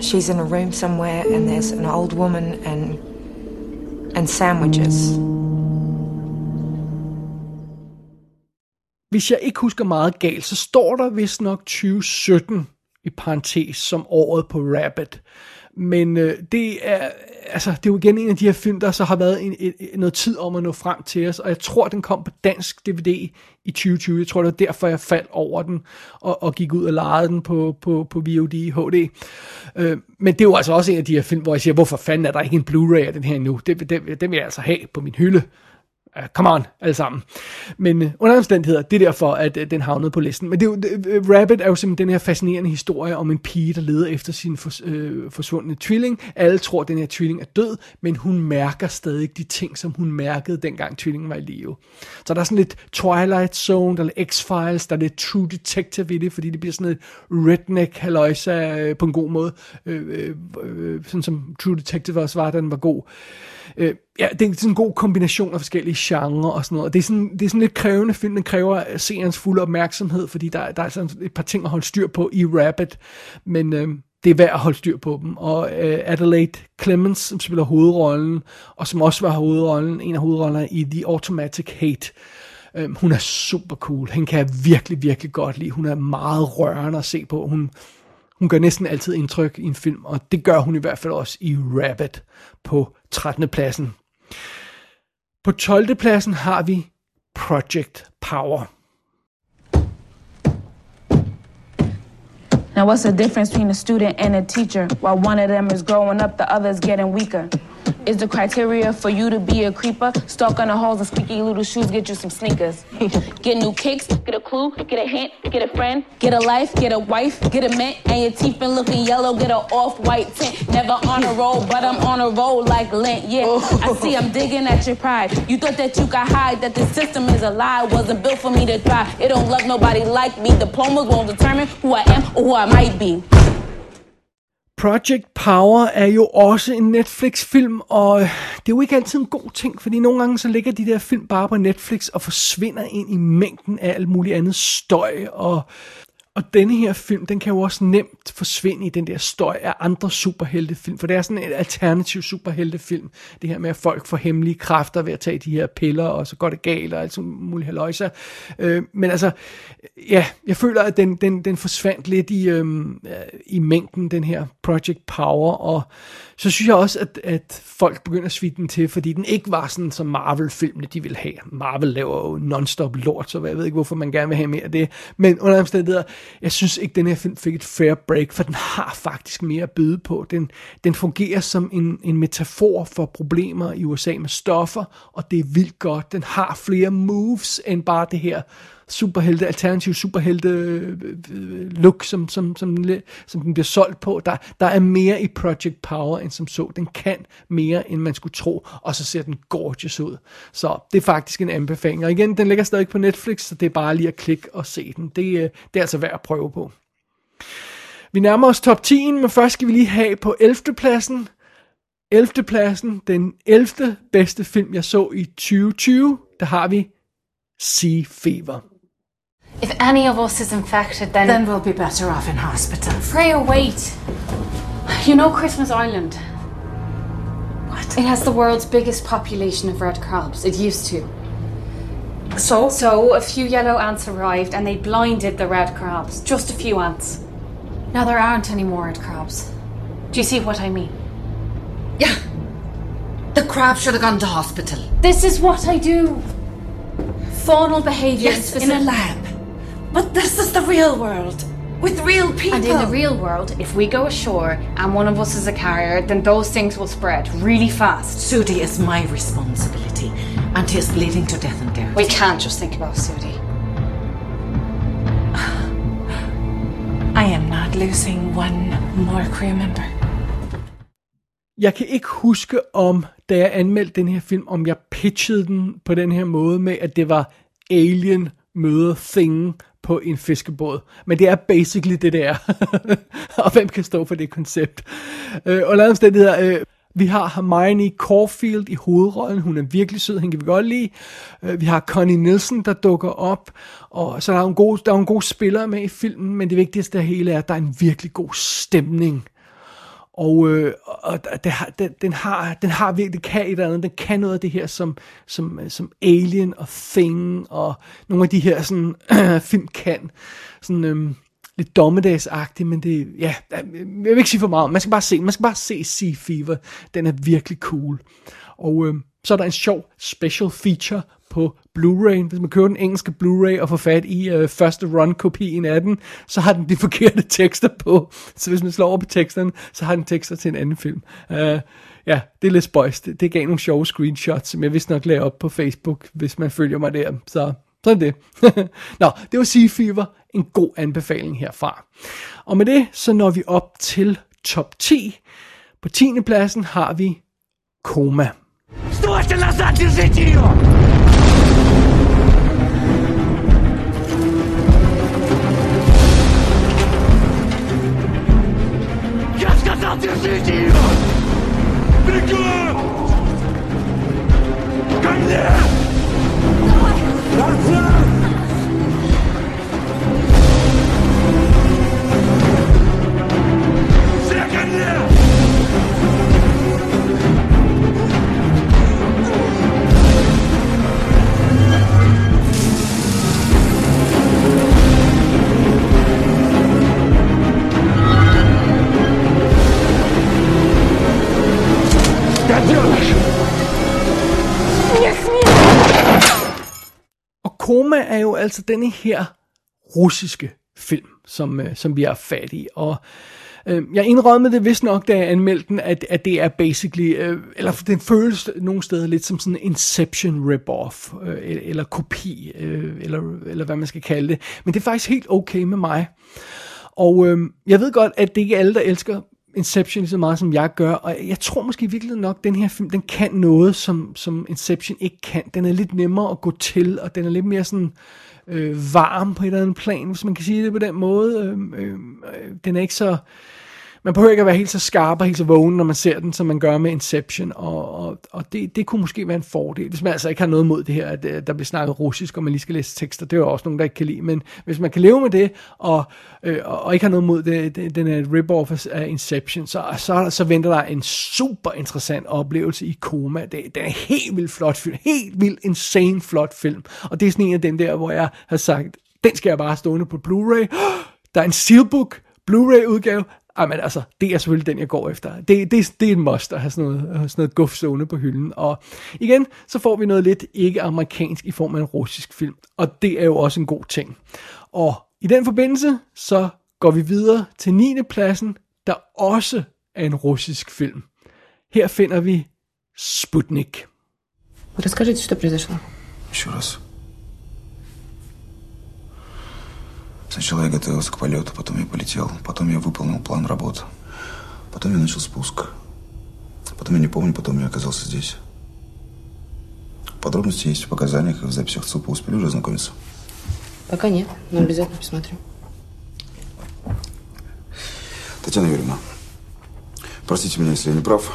S41: She's in a room somewhere, and there's an old woman and and sandwiches.
S1: Hvis jeg ikke husker meget galt, så står der vist nok 2017 i parentes som året på Rabbit. Men øh, det er altså det er jo igen en af de her film, der så har været en, en, noget tid om at nå frem til os, og jeg tror, den kom på dansk DVD i 2020. Jeg tror, det var derfor, jeg faldt over den og, og gik ud og lejede den på, på, på VOD HD. Øh, men det er jo altså også en af de her film, hvor jeg siger, hvorfor fanden er der ikke en Blu-ray af den her nu? Det, det, det vil jeg altså have på min hylde. Uh, come on, alle sammen. Men uh, under omstændigheder, det er derfor, at uh, den havnede på listen. Men det er uh, Rabbit er jo simpelthen den her fascinerende historie om en pige, der leder efter sin for, uh, forsvundne tvilling. Alle tror, at den her tvilling er død, men hun mærker stadig de ting, som hun mærkede, dengang tvillingen var i live. Så der er sådan lidt Twilight Zone, der er X-Files, der er lidt True Detective i det, fordi det bliver sådan et redneck haløjsa uh, på en god måde. Uh, uh, uh, sådan som True Detective også var, den var god. Øh, ja, det er sådan en god kombination af forskellige genrer og sådan noget. Det er sådan, det er sådan lidt krævende film, den kræver øh, seerens fulde opmærksomhed, fordi der, der er sådan et par ting at holde styr på i Rabbit, men øh, det er værd at holde styr på dem. Og øh, Adelaide Clemens, som spiller hovedrollen, og som også var hovedrollen, en af hovedrollerne i The Automatic Hate, øh, hun er super cool. Hende kan jeg virkelig, virkelig godt lide. Hun er meget rørende at se på. Hun, hun gør næsten altid indtryk i en film, og det gør hun i hvert fald også i Rabbit på 13. pladsen. På 12. pladsen har vi Project Power.
S46: Now, what's the difference between a student and a teacher? While one of them is growing up, the other is getting weaker. Is the criteria for you to be a creeper? Stalk on the halls and squeaky little shoes, get you some sneakers. get new kicks, get a clue, get a hint, get a friend, get a life, get a wife, get a mint, and your teeth been looking yellow, get a off-white tint. Never on a roll, but I'm on a roll like lint, yeah. I see oh. I'm digging at your pride. You thought that you could hide, that the system is a lie, wasn't built for me to try. It don't love nobody like me. Diplomas won't determine who I am or who I might be.
S1: Project Power er jo også en Netflix-film, og øh, det er jo ikke altid en god ting, fordi nogle gange så ligger de der film bare på Netflix og forsvinder ind i mængden af alt muligt andet støj, og, og denne her film, den kan jo også nemt forsvinde i den der støj af andre superheltefilm, for det er sådan en alternativ superheltefilm, det her med, at folk får hemmelige kræfter ved at tage de her piller, og så går det galt, og alt sådan muligt haløjser. Øh, men altså, ja, jeg føler, at den, den, den forsvandt lidt i, øh, i mængden, den her Project Power, og så synes jeg også, at, at folk begynder at svide den til, fordi den ikke var sådan, som Marvel-filmene de ville have. Marvel laver jo non-stop lort, så jeg ved ikke, hvorfor man gerne vil have mere af det. Men under omstændigheder, jeg synes ikke, den her film fik et fair break, for den har faktisk mere at byde på. Den, den fungerer som en, en metafor for problemer i USA med stoffer, og det er vildt godt. Den har flere moves end bare det her superhelte, alternativ superhelte øh, øh, look, som, som, som, som den bliver solgt på. Der, der er mere i Project Power end som så. Den kan mere, end man skulle tro, og så ser den gorgeous ud. Så det er faktisk en anbefaling. Og igen, den ligger stadig på Netflix, så det er bare lige at klikke og se den. Det, øh, det er altså værd at prøve på. Vi nærmer os top 10, men først skal vi lige have på 11. pladsen. 11. pladsen, den 11. bedste film, jeg så i 2020, der har vi Sea Fever.
S47: If any of us is infected, then.
S48: Then we'll be better off in hospital.
S47: Freya, wait. You know Christmas Island? What? It has the world's biggest population of red crabs. It used to.
S48: So?
S47: So, a few yellow ants arrived and they blinded the red crabs. Just a few ants. Now there aren't any more red crabs. Do you see what I mean?
S48: Yeah. The crab should have gone to hospital.
S47: This is what I do. Faunal behaviour
S48: Yes, in a lab. But this is the real world. With real people.
S47: And in the real world, if we go ashore and one of us is a carrier, then those things will spread really fast.
S48: Sudi is my responsibility. And he is bleeding to death and dirty.
S47: We can't just think about Sudi.
S48: I am not losing one more crew member.
S1: Jeg kan ikke huske om, da jeg anmeldte den her film, om jeg pitchede den på den her måde med, at det var Alien møder Thing på en fiskebåd. Men det er basically det, der. og hvem kan stå for det koncept? Øh, det hedder øh, vi har Hermione Caulfield i hovedrollen. Hun er virkelig sød, hende kan vi godt lide. Øh, vi har Connie Nielsen, der dukker op. Og så der er en god, der er en god spiller med i filmen, men det vigtigste af hele er, at der er en virkelig god stemning. Og, øh, og det har, den, den, har, den har virkelig, det kan et eller andet, den kan noget af det her, som, som, øh, som Alien og Thing og nogle af de her sådan, film kan. Sådan øh, lidt dommedagsagtigt, men det, ja, jeg vil ikke sige for meget, man skal bare se, man skal bare se Sea Fever, den er virkelig cool. Og øh, så er der en sjov special feature på Blu-ray. Hvis man køber den engelske Blu-ray og får fat i øh, første run-kopien af den, så har den de forkerte tekster på. Så hvis man slår over på teksterne, så har den tekster til en anden film. Uh, ja, det er lidt spøjs. Det, det gav nogle sjove screenshots, som jeg vist nok lagde op på Facebook, hvis man følger mig der. Så sådan det. Nå, det var Sea Fever. En god anbefaling herfra. Og med det, så når vi op til top 10. På 10. pladsen har vi Koma.
S33: Стойте назад, держите ее! держите ее! Бегом! Ко мне!
S1: Koma er jo altså denne her russiske film, som, øh, som vi har fat i. Og øh, jeg indrømmede det vist nok, da jeg anmeldte den, at, at det er basically, øh, eller den føles nogle steder lidt som sådan en Inception rip-off, øh, eller, eller kopi, øh, eller, eller hvad man skal kalde det. Men det er faktisk helt okay med mig. Og øh, jeg ved godt, at det ikke er alle, der elsker Inception lige så meget, som jeg gør, og jeg tror måske virkelig nok, at den her film, den kan noget, som, som Inception ikke kan. Den er lidt nemmere at gå til, og den er lidt mere sådan øh, varm på et eller andet plan, hvis man kan sige det på den måde. Øh, øh, den er ikke så... Man behøver ikke at være helt så skarp og helt så vågen, når man ser den, som man gør med Inception, og, og, og det, det kunne måske være en fordel, hvis man altså ikke har noget mod det her, at øh, der bliver snakket russisk, og man lige skal læse tekster, det er jo også nogen, der ikke kan lide, men hvis man kan leve med det, og, øh, og ikke har noget mod det, det, den her rip-off af Inception, så, så, så venter der en super interessant oplevelse i Koma. Det, det er en helt vildt flot film, helt vildt insane flot film, og det er sådan en af dem der, hvor jeg har sagt, den skal jeg bare stående på Blu-ray. Der er en Steelbook Blu-ray udgave, Jamen altså, det er selvfølgelig den, jeg går efter. Det, det, det er en must at have sådan noget, sådan noget guf stående på hylden. Og igen, så får vi noget lidt ikke-amerikansk i form af en russisk film. Og det er jo også en god ting. Og i den forbindelse, så går vi videre til 9. pladsen, der også er en russisk film. Her finder vi Sputnik.
S41: Расскажите, что произошло.
S49: Еще раз. Сначала я готовился к полету, потом я полетел, потом я выполнил план работ, потом я начал спуск. Потом я не помню, потом я оказался здесь. Подробности есть в показаниях и в записях ЦУПа. Успели уже ознакомиться?
S41: Пока нет, но обязательно посмотрю.
S49: Татьяна Юрьевна, простите меня, если я не прав.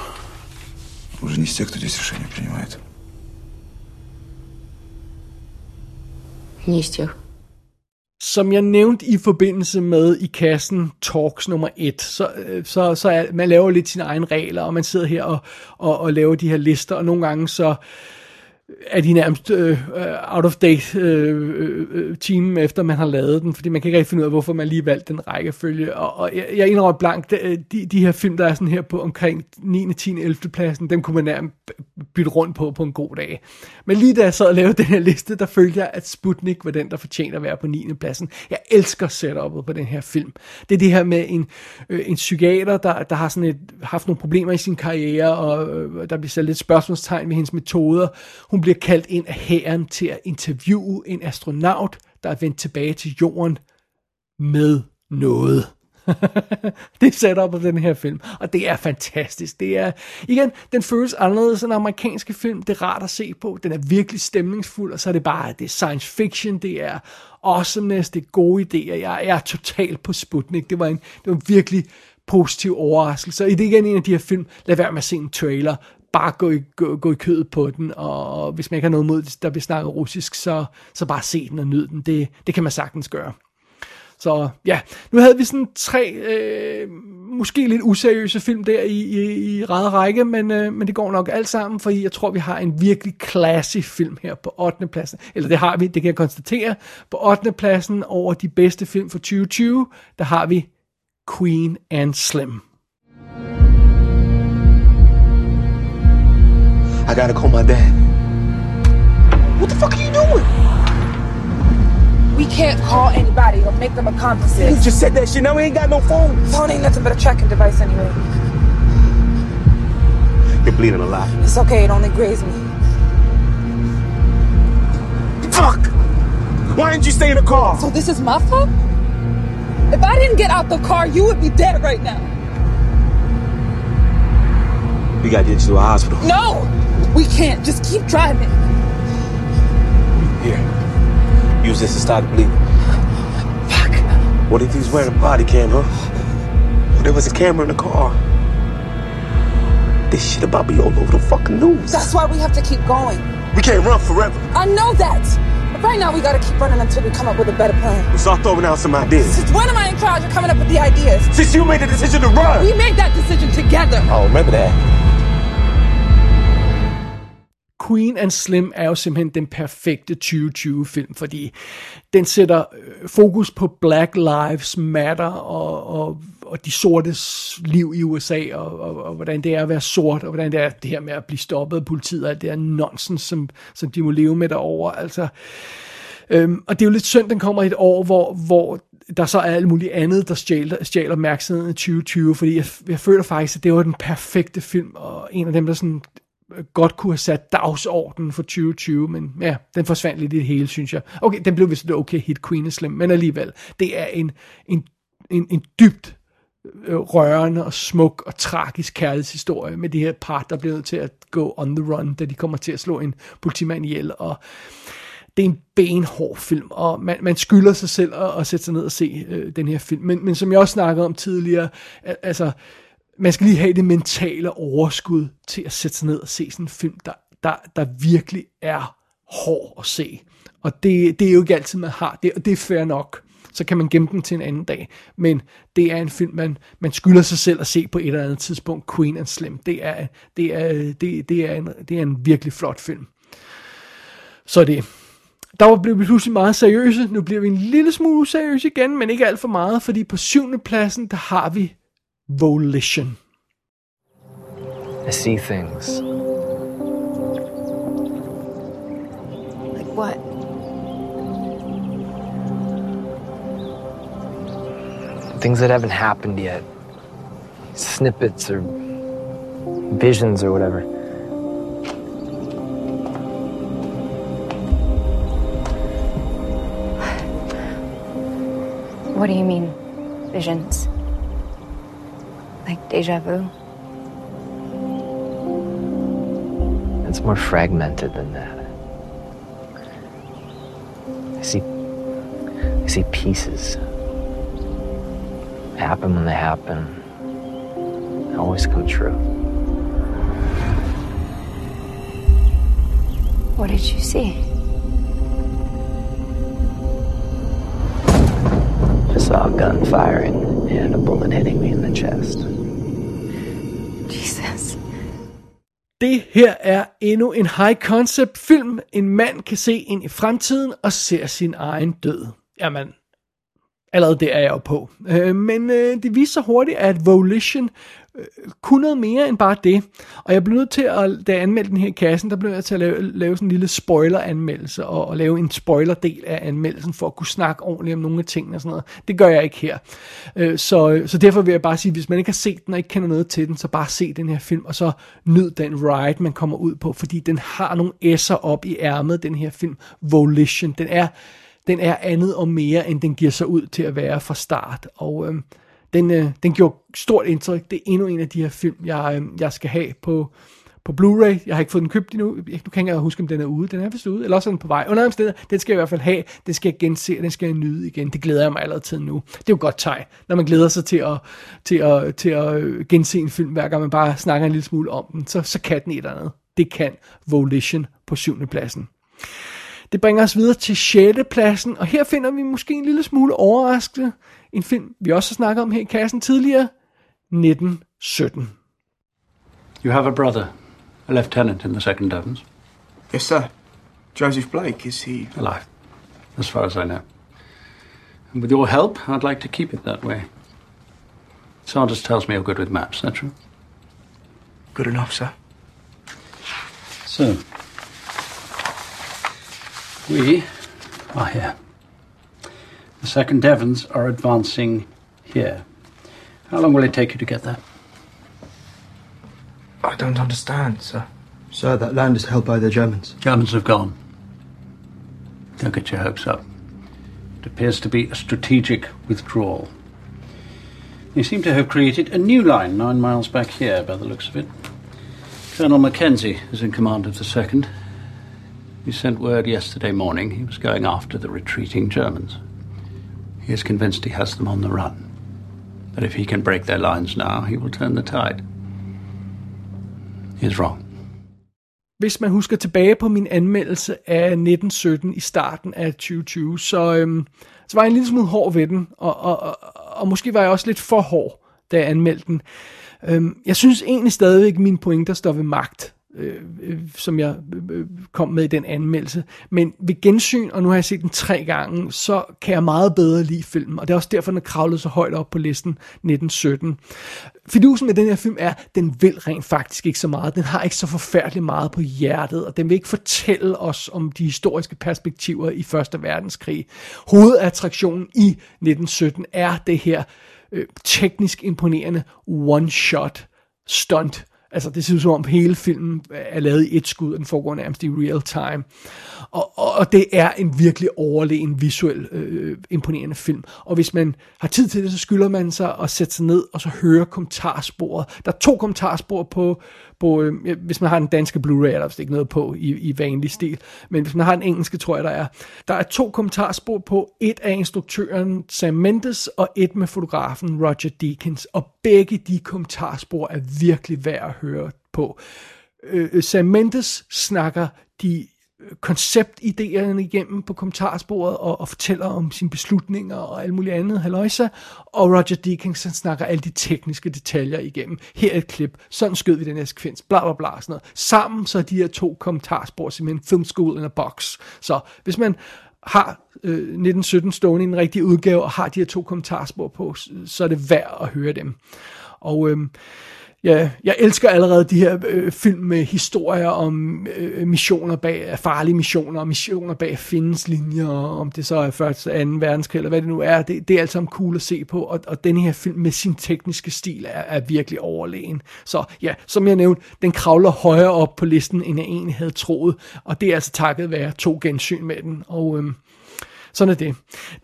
S49: Вы же не из тех, кто здесь решения принимает.
S41: Не из тех.
S1: Som jeg nævnte i forbindelse med i kassen Talks nummer 1, så, øh, så, så er, man laver lidt sine egne regler, og man sidder her og, og, og laver de her lister, og nogle gange så er de nærmest øh, øh, out of date øh, øh, øh timen efter man har lavet den, fordi man kan ikke rigtig finde ud af, hvorfor man lige valgte den rækkefølge. Og, og jeg, jeg indrømmer blankt, de, de, de her film, der er sådan her på omkring 9., 10., 11. pladsen, dem kunne man nærmest bytte rundt på på en god dag. Men lige da jeg sad og lavede den her liste, der følte jeg, at Sputnik var den, der fortjener at være på 9. pladsen. Jeg elsker setupet på den her film. Det er det her med en, øh, en psykiater, der, der har sådan et, haft nogle problemer i sin karriere, og øh, der bliver sat lidt spørgsmålstegn ved hendes metoder. Hun bliver kaldt ind af hæren til at interviewe en astronaut, der er vendt tilbage til jorden med noget. det er sat op på den her film, og det er fantastisk. Det er, igen, den føles anderledes end amerikanske film. Det er rart at se på. Den er virkelig stemningsfuld, og så er det bare, det er science fiction, det er awesomeness, det er gode idéer. Jeg, jeg er totalt på Sputnik. Det var en, det var en virkelig positiv overraskelse. Og det er igen en af de her film, lad være med at se en trailer bare gå i, gå, gå i kødet på den, og hvis man ikke har noget mod, der bliver snakket russisk, så, så bare se den og nyd den. Det, det kan man sagtens gøre. Så ja, nu havde vi sådan tre, øh, måske lidt useriøse film der i, i, i ræd række, men, øh, men det går nok alt sammen, fordi jeg tror, vi har en virkelig classy film her på 8. pladsen. Eller det har vi, det kan jeg konstatere. På 8. pladsen over de bedste film for 2020, der har vi Queen and Slim.
S50: I gotta call my dad. What the fuck are you doing?
S51: We can't call anybody or make them accomplices.
S50: You just said that shit. Now we ain't got no phone.
S51: Phone ain't nothing but a tracking device anyway.
S50: You're bleeding a lot.
S51: It's okay, it only grazed me.
S50: Fuck! Why didn't you stay in the car?
S51: So this is my fault? If I didn't get out the car, you would be dead right now.
S50: We gotta get you to a hospital.
S51: No! We can't. Just keep driving.
S50: Here. Use this to stop the bleeding. Fuck. What if he's wearing a body cam, huh? What if was a camera in the car? This shit about be all over the fucking news.
S51: That's why we have to keep going.
S50: We can't run forever.
S51: I know that. But right now we gotta keep running until we come up with a better plan.
S50: We start throwing out some ideas.
S51: Since when am I in charge of coming up with the ideas?
S50: Since you made the decision to run.
S51: We made that decision together.
S50: Oh, remember that.
S1: Queen and Slim er jo simpelthen den perfekte 2020-film, fordi den sætter øh, fokus på Black Lives Matter og, og, og de sortes liv i USA, og, og, og hvordan det er at være sort, og hvordan det er det her med at blive stoppet af politiet, og alt det her nonsens, som, som de må leve med derovre. Altså, øhm, og det er jo lidt synd, den kommer i et år, hvor, hvor der så er alt muligt andet, der stjæler, stjæler opmærksomheden i 2020, fordi jeg, jeg føler faktisk, at det var den perfekte film, og en af dem, der sådan godt kunne have sat dagsordenen for 2020, men ja, den forsvandt lidt i det hele, synes jeg. Okay, den blev vist et okay hit, Queen is Slim, men alligevel, det er en, en, en, en dybt øh, rørende og smuk og tragisk kærlighedshistorie med det her par, der bliver nødt til at gå on the run, da de kommer til at slå en politimand ihjel, og det er en benhård film, og man, man skylder sig selv at, at sætte sig ned og se øh, den her film. Men, men som jeg også snakkede om tidligere, altså, man skal lige have det mentale overskud til at sætte sig ned og se sådan en film, der, der, der virkelig er hård at se. Og det, det er jo ikke altid, man har det, og det er fair nok. Så kan man gemme den til en anden dag. Men det er en film, man, man skylder sig selv at se på et eller andet tidspunkt. Queen and Slim. Det er, det er, det, det er, en, det er en virkelig flot film. Så det. Der blev vi pludselig meget seriøse. Nu bliver vi en lille smule seriøse igen, men ikke alt for meget, fordi på syvende pladsen, der har vi volition.
S52: I see things.
S41: Like what?
S52: Things that haven't happened yet. Snippets or visions or whatever.
S21: What do you mean, visions? Like deja vu?
S52: It's more fragmented than that. I see I see pieces. Happen when they happen. They always come true.
S21: What did you see?
S52: I saw a gun firing and a bullet hitting me in the chest.
S1: Det her er endnu en high concept film. En mand kan se ind i fremtiden og ser sin egen død. Jamen, allerede der er jeg jo på. Øh, men øh, det viser sig hurtigt, at Volition kunne noget mere end bare det. Og jeg blev nødt til at, da jeg anmeldte den her i kassen, der blev jeg til at lave, lave sådan en lille spoiler-anmeldelse, og, og lave en spoiler-del af anmeldelsen, for at kunne snakke ordentligt om nogle af tingene og sådan noget. Det gør jeg ikke her. Øh, så, så derfor vil jeg bare sige, hvis man ikke har set den og ikke kender noget til den, så bare se den her film, og så nyd den ride, man kommer ud på, fordi den har nogle S'er op i ærmet, den her film, Volition. Den er den er andet og mere, end den giver sig ud til at være fra start. Og øh, den, øh, den gjorde stort indtryk. Det er endnu en af de her film, jeg, øh, jeg skal have på, på Blu-ray. Jeg har ikke fået den købt endnu. Jeg, du kan ikke huske, om den er ude. Den er vist ude, eller også er den på vej. Under omstændigheder, den skal jeg i hvert fald have. Den skal jeg gense, den skal jeg nyde igen. Det glæder jeg mig allerede til nu. Det er jo godt tegn, når man glæder sig til at, til at, til at øh, gense en film, hver gang man bare snakker en lille smule om den. Så, så kan den et eller andet. Det kan Volition på syvende pladsen. Det bringer os videre til 6. pladsen, og her finder vi måske en lille smule overraskende en film, vi også har snakket om her i kassen tidligere, 1917.
S53: You have a brother, a lieutenant in the second Devons.
S49: Yes, sir. Joseph Blake, is he?
S53: Alive, as far as I know. And with your help, I'd like to keep it that way. Sardis tells me you're good with maps, is that true?
S49: Good enough, sir.
S53: So, we are here. The second Devons are advancing here. How long will it take you to get there?
S49: I don't understand, sir.
S54: Sir, that land is held by the Germans.
S53: Germans have gone. Don't get your hopes up. It appears to be a strategic withdrawal. They seem to have created a new line nine miles back here, by the looks of it. Colonel Mackenzie is in command of the second. He sent word yesterday morning he was going after the retreating Germans. He is convinced he has them on the run. That if he can break their lines now, he will turn the tide. He is wrong.
S1: Hvis man husker tilbage på min anmeldelse af 1917 i starten af 2020, så, øhm, så var jeg en lille smule hård ved den, og, og, og, og måske var jeg også lidt for hård, da jeg anmeldte den. Øhm, jeg synes egentlig stadigvæk, at mine pointer står ved magt Øh, øh, som jeg øh, øh, kom med i den anmeldelse. Men ved gensyn, og nu har jeg set den tre gange, så kan jeg meget bedre lide filmen, og det er også derfor, den er kravlet så højt op på listen 1917. Fidusen med den her film er, den vil rent faktisk ikke så meget. Den har ikke så forfærdeligt meget på hjertet, og den vil ikke fortælle os om de historiske perspektiver i Første Verdenskrig. Hovedattraktionen i 1917 er det her øh, teknisk imponerende one-shot stunt Altså, det ser ud som om hele filmen er lavet i et skud, og den foregår nærmest i real time. Og, og, og det er en virkelig overlegen, visuel, øh, imponerende film. Og hvis man har tid til det, så skylder man sig at sætte sig ned og så høre kommentarsporet. Der er to kommentarspor på, på øh, hvis man har en danske Blu-ray, er der vist ikke noget på i, i vanlig stil. Men hvis man har en engelske, tror jeg, der er. Der er to kommentarspor på. Et af instruktøren Sam Mendes, og et med fotografen Roger Deakins. Og begge de kommentarspor er virkelig værd at høre på. Øh, øh Sam Mendes snakker de konceptidéerne igennem på kommentarsporet og, og fortæller om sine beslutninger og alt muligt andet, halløjsa. Og Roger Deakins snakker alle de tekniske detaljer igennem. Her er et klip, sådan skød vi den her sekvens, bla bla bla, sådan noget. Sammen så er de her to kommentarspor simpelthen film school in a box. Så hvis man har øh, 1917 stående i en rigtig udgave og har de her to kommentarspor på, så er det værd at høre dem. Og øh, Ja, jeg elsker allerede de her øh, film med historier om øh, missioner bag, farlige missioner, og missioner bag findes linjer, og om det så er første, anden verdenskrig, eller hvad det nu er. Det, det er alt sammen cool at se på, og, og den her film med sin tekniske stil er, er virkelig overlegen. Så ja, som jeg nævnte, den kravler højere op på listen, end jeg egentlig havde troet, og det er altså takket være to gensyn med den, og... Øh, sådan er det.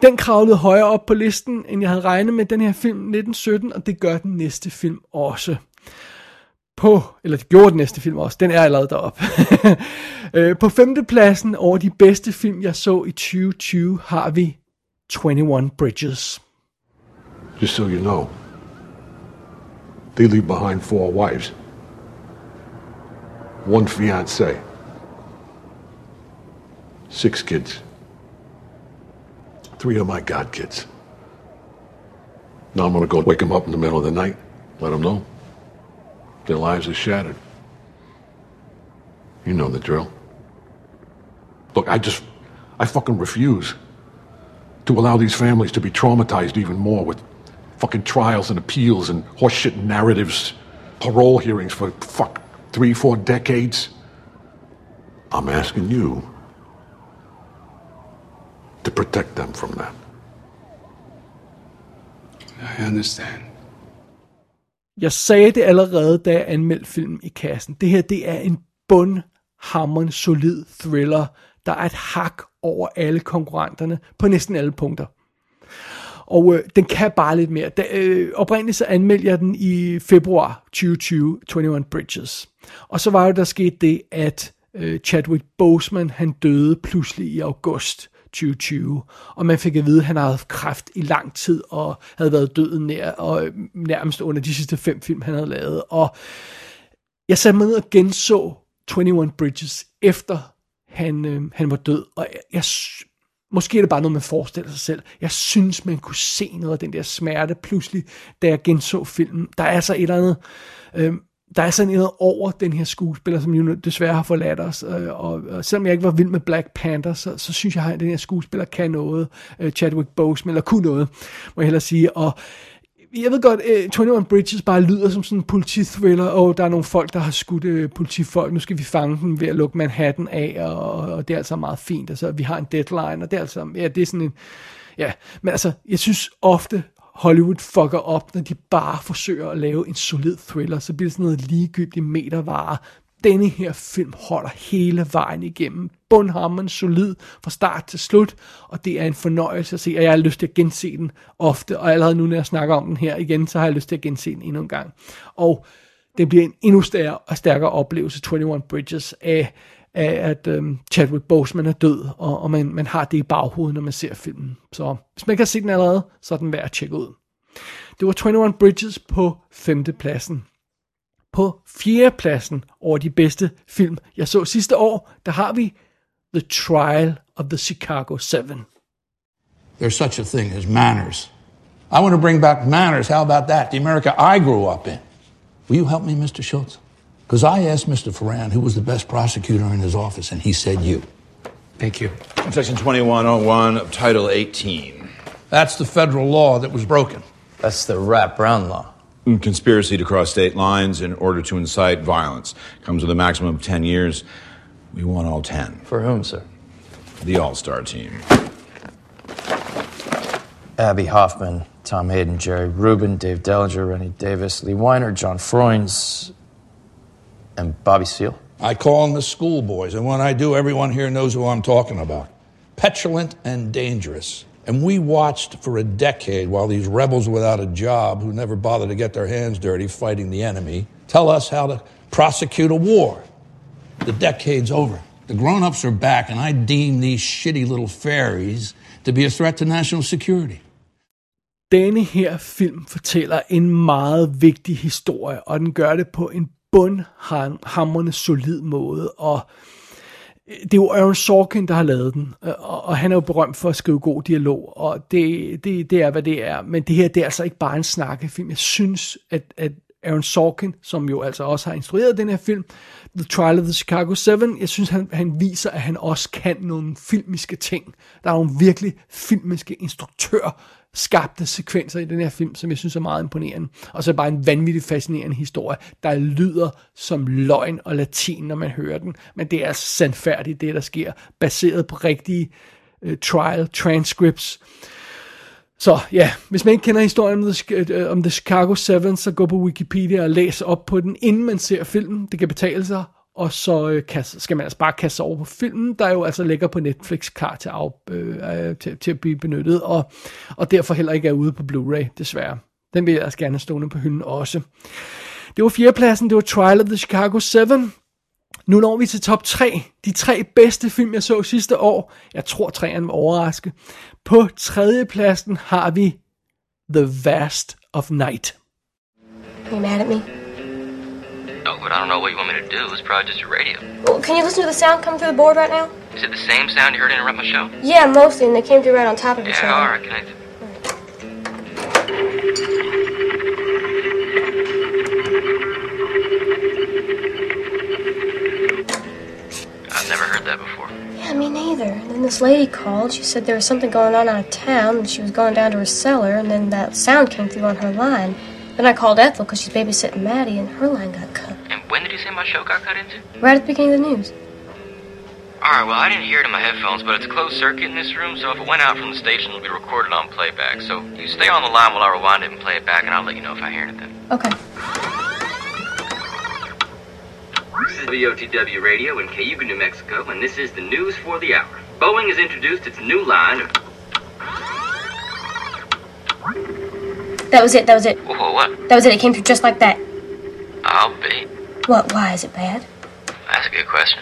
S1: Den kravlede højere op på listen, end jeg havde regnet med den her film 1917, og det gør den næste film også på, eller det gjorde den næste film også, den er allerede deroppe. Øh, på femtepladsen over de bedste film, jeg så i 2020, har vi 21 Bridges.
S55: Just so you know, they leave behind four wives, one fiance, six kids, three of my god kids. Now I'm gonna go wake them up in the middle of the night, let them know their lives are shattered. You know the drill. Look, I just, I fucking refuse to allow these families to be traumatized even more with fucking trials and appeals and horseshit narratives, parole hearings for fuck three, four decades. I'm asking you to protect them from that.
S56: I understand.
S1: Jeg sagde det allerede, da jeg anmeldte filmen i kassen. Det her, det er en bundhammerende solid thriller, der er et hak over alle konkurrenterne på næsten alle punkter. Og øh, den kan bare lidt mere. Da, øh, oprindeligt så anmeldte jeg den i februar 2020, 21 Bridges. Og så var jo der sket det, at øh, Chadwick Boseman, han døde pludselig i august 2020. Og man fik at vide, at han havde haft kræft i lang tid, og havde været døden nær, og nærmest under de sidste fem film, han havde lavet. Og jeg satte mig ned og genså 21 Bridges, efter han, øh, han var død. Og jeg, jeg, måske er det bare noget, man forestiller sig selv. Jeg synes, man kunne se noget af den der smerte pludselig, da jeg genså filmen. Der er altså et eller andet... Øh, der er sådan noget over den her skuespiller, som jo desværre har forladt os. Øh, og, og selvom jeg ikke var vild med Black Panther, så, så synes jeg, at den her skuespiller kan noget. øh, Chadwick Boseman, eller kunne noget, må jeg hellere sige. Og jeg ved godt, øh, uh, 21 Bridges bare lyder som sådan en politithriller, og der er nogle folk, der har skudt uh, politifolk, nu skal vi fange dem ved at lukke Manhattan af, og, og det er altså meget fint, altså vi har en deadline, og det er altså, ja, det er sådan en, ja, men altså, jeg synes ofte, Hollywood fucker op, når de bare forsøger at lave en solid thriller, så bliver det sådan noget ligegyldigt metervare. Denne her film holder hele vejen igennem. Bundhammeren solid fra start til slut, og det er en fornøjelse at se, og jeg har lyst til at gense den ofte, og allerede nu, når jeg snakker om den her igen, så har jeg lyst til at gense den endnu en gang. Og det bliver en endnu stærkere og stærkere oplevelse, 21 Bridges, af, af at øhm, Chadwick Boseman er død, og, og man, man har det i baghovedet, når man ser filmen. Så hvis man ikke har set den allerede, så er den værd at tjekke ud. Det var 21 Bridges på 5. pladsen. På 4. pladsen over de bedste film, jeg så sidste år, der har vi The Trial of the Chicago 7.
S57: There's such a thing as manners. I want to bring back manners. How about that? The America I grew up in. Will you help me, Mr. Schultz? Because I asked Mr. Ferran who was the best prosecutor in his office, and he said you.
S56: Thank you.
S58: Section 2101 of Title 18.
S57: That's the federal law that was broken.
S52: That's the Rat Brown law.
S58: Mm, conspiracy to cross state lines in order to incite violence comes with a maximum of 10 years. We want all 10.
S52: For whom, sir?
S58: The All Star team.
S52: Abby Hoffman, Tom Hayden, Jerry Rubin, Dave Dellinger, Rennie Davis, Lee Weiner, John Froines, and Bobby Seale.
S57: I call them the schoolboys, and when I do, everyone here knows who I'm talking about. Petulant and dangerous. And we watched for a decade while these rebels without a job who never bothered to get their hands dirty fighting the enemy tell us how to prosecute a war. The decade's over. The grown ups are back, and I deem these shitty little fairies to be a threat to national security.
S1: Denne her film fortæller en meget vigtig historie, og den gør det på en bundhamrende solid måde, og øh, det er jo Aaron Sorkin, der har lavet den, øh, og, og han er jo berømt for at skrive god dialog, og det, det, det er, hvad det er. Men det her, det er altså ikke bare en snakkefilm. Jeg synes, at, at Aaron Sorkin, som jo altså også har instrueret den her film, The Trial of the Chicago 7, jeg synes, han, han viser, at han også kan nogle filmiske ting. Der er nogle virkelig filmiske instruktør skabte sekvenser i den her film, som jeg synes er meget imponerende. Og så er det bare en vanvittig fascinerende historie, der lyder som løgn og latin, når man hører den. Men det er sandfærdigt, det der sker, baseret på rigtige uh, trial transcripts. Så ja, hvis man ikke kender historien om The, øh, om The Chicago 7, så gå på Wikipedia og læs op på den, inden man ser filmen. Det kan betale sig. Og så øh, kan, skal man altså bare kaste sig over på filmen, der jo altså ligger på Netflix klar til, af, øh, øh, til, til at blive benyttet, og, og derfor heller ikke er ude på Blu-ray, desværre. Den vil jeg altså gerne stående på hylden også. Det var fjerdepladsen, det var Trial of the Chicago 7. Nu når vi til top 3. De tre bedste film, jeg så sidste år. Jeg tror, træerne var overraske. På tredjepladsen har vi The Vast of Night.
S32: Are you mad at me?
S59: No, but I don't know what you want me to do. It's probably just your radio.
S32: Well, can you listen to the sound coming through the board right now?
S59: Is it the same sound you heard interrupt my show?
S32: Yeah, mostly, and they came through right on top of each other. I can. I've never heard that before.
S59: Yeah,
S32: other.
S59: all right, then
S60: this lady called. She said there was something going on out of town, and she was going down to her cellar, and then that sound came through on her line. Then I called Ethel because she's babysitting Maddie, and her line got cut.
S59: And did you say my show got cut into?
S60: Right at the beginning of the news.
S59: Alright, well, I didn't hear it in my headphones, but it's closed circuit in this room, so if it went out from the station, it'll be recorded on playback. So you stay on the line while I rewind it and play it back, and I'll let you know if I hear anything.
S60: Okay.
S59: This is VOTW Radio in Cayuga, New Mexico, and this is the news for the hour. Boeing has introduced its new line of.
S60: That was it. That was it.
S59: Whoa, what?
S60: That was it. It came through just like that.
S59: I'll be.
S60: What? Why is it bad?
S59: That's a good question.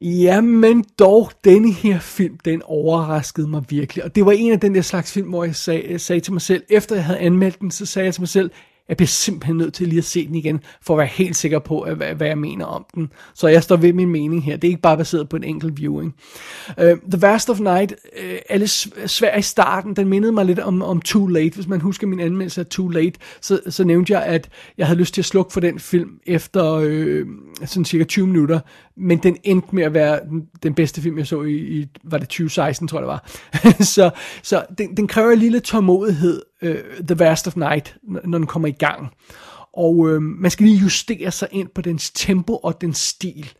S1: Ja, men dog, denne her film, den overraskede mig virkelig. Og det var en af den der slags film, hvor jeg sag, sagde til mig selv, efter jeg havde anmeldt den, så sagde jeg til mig selv, jeg bliver simpelthen nødt til lige at se den igen, for at være helt sikker på, at- hvad, hvad jeg mener om den. Så jeg står ved min mening her. Det er ikke bare baseret på en enkelt viewing. Uh, The Vast of Night uh, er lidt svær i starten. Den mindede mig lidt om, om Too Late. Hvis man husker min anmeldelse af Too Late, så, så nævnte jeg, at jeg havde lyst til at slukke for den film efter øh, sådan cirka 20 minutter. Men den endte med at være den, den bedste film, jeg så i, i, var det 2016, tror jeg det var. så så den, den kræver en lille tålmodighed, uh, The Vast of Night, når den kommer i gang. Og øh, man skal lige justere sig ind på dens tempo og dens stil.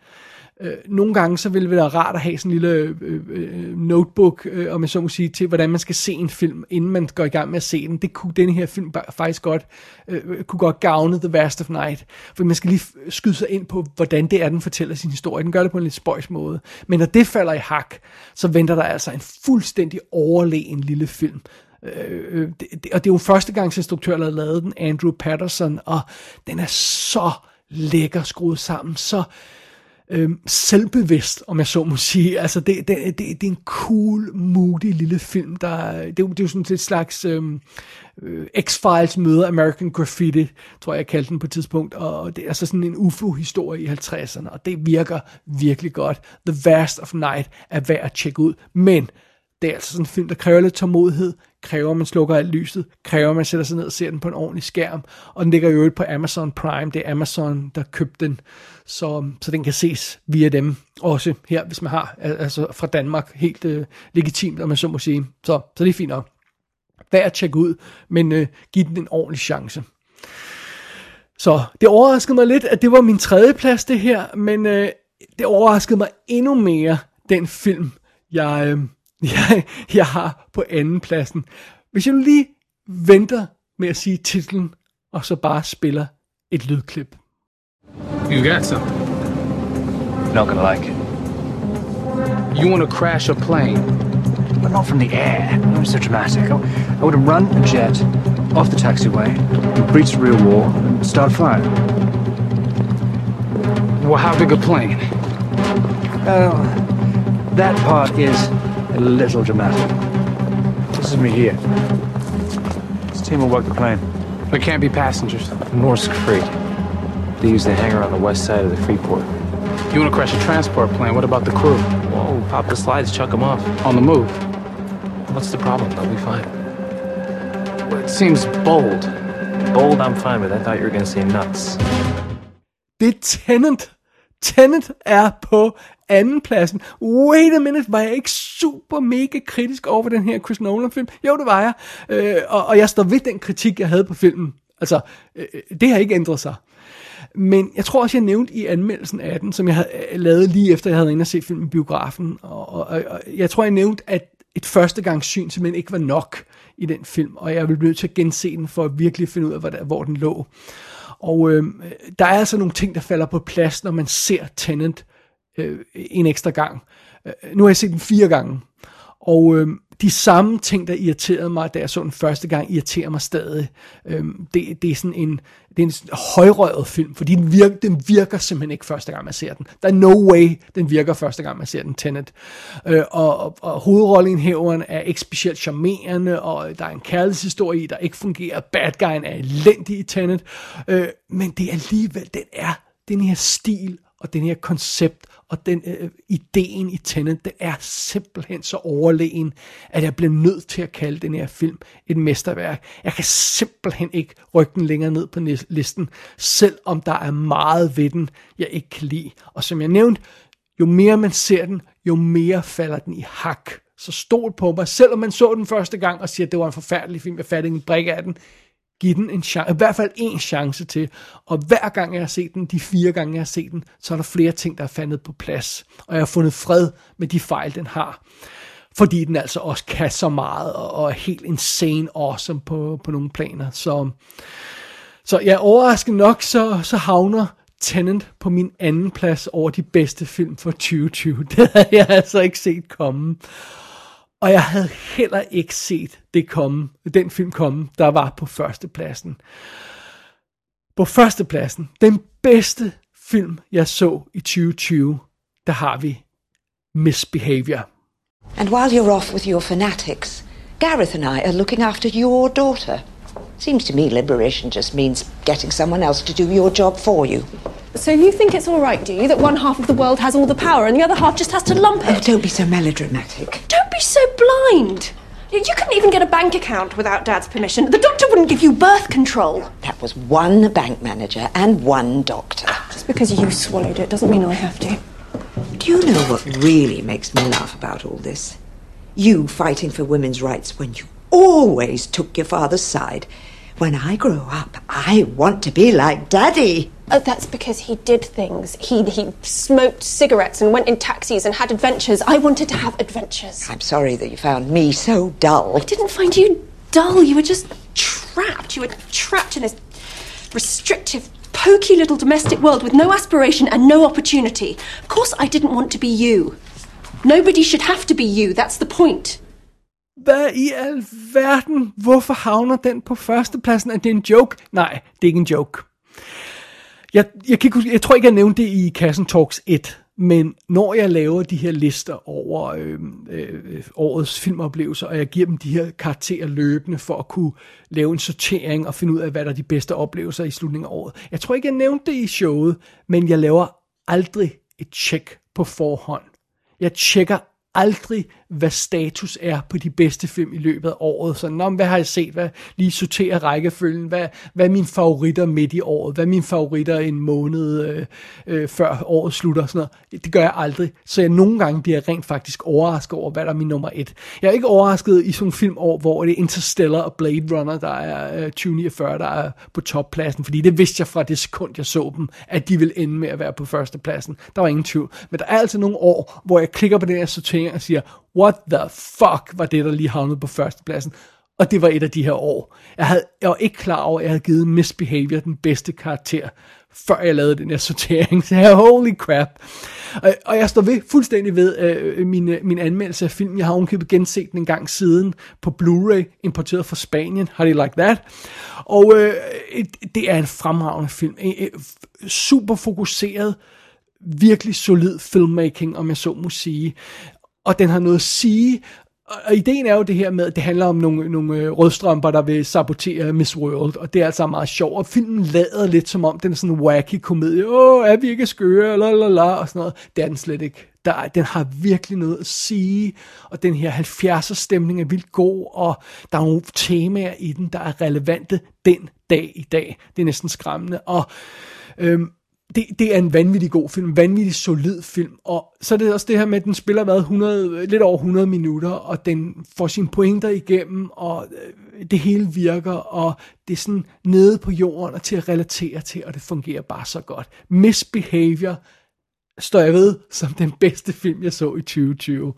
S1: Øh, nogle gange så ville det være rart at have sådan en lille øh, øh, notebook, øh, om jeg så må sige, til hvordan man skal se en film, inden man går i gang med at se den. Det kunne denne her film faktisk godt, øh, øh, kunne godt gavne The Vast of Night. For man skal lige skyde sig ind på, hvordan det er, den fortæller sin historie. Den gør det på en lidt spøjs måde. Men når det falder i hak, så venter der altså en fuldstændig overlegen lille film. Øh, øh det, det, og det er jo første gang instruktør, der har lavet den, Andrew Patterson, og den er så lækker skruet sammen, så øh, Øhm, selvbevidst, om jeg så må sige. Altså, det, det, det, det er en cool, moody lille film, der, det, er det er jo sådan et slags øhm, øh, X-Files møder American Graffiti, tror jeg, jeg kaldte den på et tidspunkt, og det er altså sådan en UFO-historie i 50'erne, og det virker virkelig godt. The Vast of Night er værd at tjekke ud, men det er altså sådan en film, der kræver lidt tålmodighed, kræver, at man slukker alt lyset, kræver, at man sætter sig ned og ser den på en ordentlig skærm, og den ligger jo øvrigt på Amazon Prime, det er Amazon, der købte den, så, så den kan ses via dem, også her, hvis man har, altså fra Danmark, helt øh, legitimt, om man så må sige, så, så det er fint nok. Værd at tjekke ud, men øh, giv den en ordentlig chance. Så det overraskede mig lidt, at det var min tredje plads det her, men øh, det overraskede mig endnu mere, den film, jeg, øh, jeg, jeg har på anden pladsen. Hvis jeg nu lige venter med at sige titlen, og så bare spiller et lydklip.
S56: You got something.
S44: Not gonna like it.
S56: You want to crash a plane.
S44: But not from the air. Not so dramatic. I, I would have run a jet off the taxiway, breached a real wall, and start a fire.
S56: Well, how big a plane?
S44: Well, that part is a little dramatic. This is me here. This team will work the plane.
S56: There can't be passengers.
S44: Norse Crete. They use the hangar on the west side of the Freeport.
S56: You want to crash a transport plane? What about the crew?
S44: Whoa, pop the slides, chuck them off.
S56: On the move.
S44: What's the problem? They'll be fine.
S56: Well, it seems bold.
S44: Bold, I'm fine with. I thought you were gonna say nuts.
S1: Det er Tenant. Tenet er på anden pladsen. Wait a minute, var jeg ikke super mega kritisk over for den her Chris Nolan film? Jo, det var jeg. Øh, og, og jeg står ved den kritik, jeg havde på filmen. Altså, øh, øh, det har ikke ændret sig. Men jeg tror også, jeg nævnte i anmeldelsen af den, som jeg havde øh, lavet lige efter, jeg havde været inde og set filmen i biografen. Og, og, og, jeg tror, jeg nævnte, at et førstegangssyn simpelthen ikke var nok i den film, og jeg ville nødt til at gense den for at virkelig finde ud af, hvor, der, hvor den lå. Og øh, der er altså nogle ting, der falder på plads, når man ser Tenant øh, en ekstra gang. Øh, nu har jeg set den fire gange, og øh, de samme ting, der irriterede mig, da jeg så den første gang, irriterer mig stadig. Øh, det, det er sådan en, det er en sådan højrøget film, fordi den virker, den virker simpelthen ikke første gang, man ser den. Der er no way, den virker første gang, man ser den, Tenet. Øh, og, og, og hovedrollenhæveren er ikke specielt charmerende, og der er en kærlighedshistorie der ikke fungerer. Bad guyen er elendig i Tenet. Øh, men det er alligevel, den er den her stil, og den her koncept, og den øh, ideen i Tenet, det er simpelthen så overlegen, at jeg bliver nødt til at kalde den her film et mesterværk. Jeg kan simpelthen ikke rykke den længere ned på listen, selvom der er meget ved den, jeg ikke kan lide. Og som jeg nævnte, jo mere man ser den, jo mere falder den i hak. Så stol på mig, selvom man så den første gang og siger, at det var en forfærdelig film, jeg fattede en brik af den give den en chance, i hvert fald en chance til. Og hver gang jeg har set den, de fire gange jeg har set den, så er der flere ting, der er fandet på plads. Og jeg har fundet fred med de fejl, den har. Fordi den altså også kan så meget, og og er helt insane awesome på, på nogle planer. Så, så ja, overraskende nok, så, så havner Tenant på min anden plads over de bedste film for 2020. Det havde jeg altså ikke set komme. Og jeg havde heller ikke set det komme, den film komme, der var på førstepladsen. På førstepladsen, den bedste film, jeg så i 2020, der har vi Misbehavior.
S61: And while you're off with your fanatics, Gareth and I are looking after your daughter. Seems to me liberation just means getting someone else to do your job for you.
S62: So you think it's all right, do you, that one half of the world has all the power and the other half just has to lump oh, it?
S61: Oh, don't be so melodramatic.
S62: Don't be so blind. You you couldn't even get a bank account without Dad's permission. The doctor wouldn't give you birth control.
S61: That was one bank manager and one doctor.
S62: Just because you swallowed it doesn't mean I have to.
S61: Do you know what really makes me laugh about all this? You fighting for women's rights when you always took your father's side. When I grow up, I want to be like Daddy.
S62: Oh, that's because he did things. He he smoked cigarettes and went in taxis and had adventures. I wanted to have adventures.
S61: I'm sorry that you found me so dull.
S62: I didn't find you dull. You were just trapped. You were trapped in this restrictive, pokey little domestic world with no aspiration and no opportunity. Of course, I didn't want to be you. Nobody should have to be you. That's the point.
S1: Hvad i alverden? Hvorfor havner den på førstepladsen? Er det en joke? Nej, det er ikke en joke. Jeg, jeg, kan ikke, jeg tror ikke, jeg nævnte det i Kassen Talks 1, men når jeg laver de her lister over øh, øh, årets filmoplevelser, og jeg giver dem de her karakterer løbende for at kunne lave en sortering og finde ud af, hvad der er de bedste oplevelser i slutningen af året. Jeg tror ikke, jeg nævnte det i showet, men jeg laver aldrig et tjek på forhånd. Jeg tjekker aldrig, hvad status er på de bedste film i løbet af året. Så, Nå, hvad har jeg set? Hvad, lige sortere rækkefølgen. Hvad, hvad er mine favoritter midt i året? Hvad er mine favoritter en måned øh, øh, før året slutter? Sådan noget. Det gør jeg aldrig. Så jeg nogle gange bliver rent faktisk overrasket over, hvad der er min nummer et. Jeg er ikke overrasket i sådan nogle filmår, hvor det er Interstellar og Blade Runner, der er øh, 2049, der er på toppladsen. Fordi det vidste jeg fra det sekund, jeg så dem, at de vil ende med at være på førstepladsen. Der var ingen tvivl. Men der er altså nogle år, hvor jeg klikker på den her sortering og siger, what the fuck var det, der lige havnede på førstepladsen? Og det var et af de her år. Jeg, havde, jeg var ikke klar over, at jeg havde givet Misbehavior den bedste karakter, før jeg lavede den her sortering. Så jeg, holy crap. Og, og jeg står ved, fuldstændig ved øh, min, øh, min anmeldelse af filmen. Jeg har ovenkøbet genset den en gang siden på Blu-ray, importeret fra Spanien. Har do like that? Og øh, det er en fremragende film. Super fokuseret, virkelig solid filmmaking, om jeg så må sige. Og den har noget at sige, og ideen er jo det her med, at det handler om nogle, nogle øh, rødstrømper, der vil sabotere Miss World, og det er altså meget sjovt. Og filmen lader lidt som om, den er sådan en wacky komedie. Åh, er vi ikke skøre, la la la, og sådan noget. Det er den slet ikke. Der, den har virkelig noget at sige, og den her 70'er stemning er vildt god, og der er nogle temaer i den, der er relevante den dag i dag. Det er næsten skræmmende, og øhm, det, det er en vanvittig god film, vanvittig solid film, og så er det også det her med, at den spiller hvad, 100, lidt over 100 minutter, og den får sine pointer igennem, og øh, det hele virker, og det er sådan nede på jorden og til at relatere til, og det fungerer bare så godt. Misbehavior står jeg ved som den bedste film, jeg så i 2020.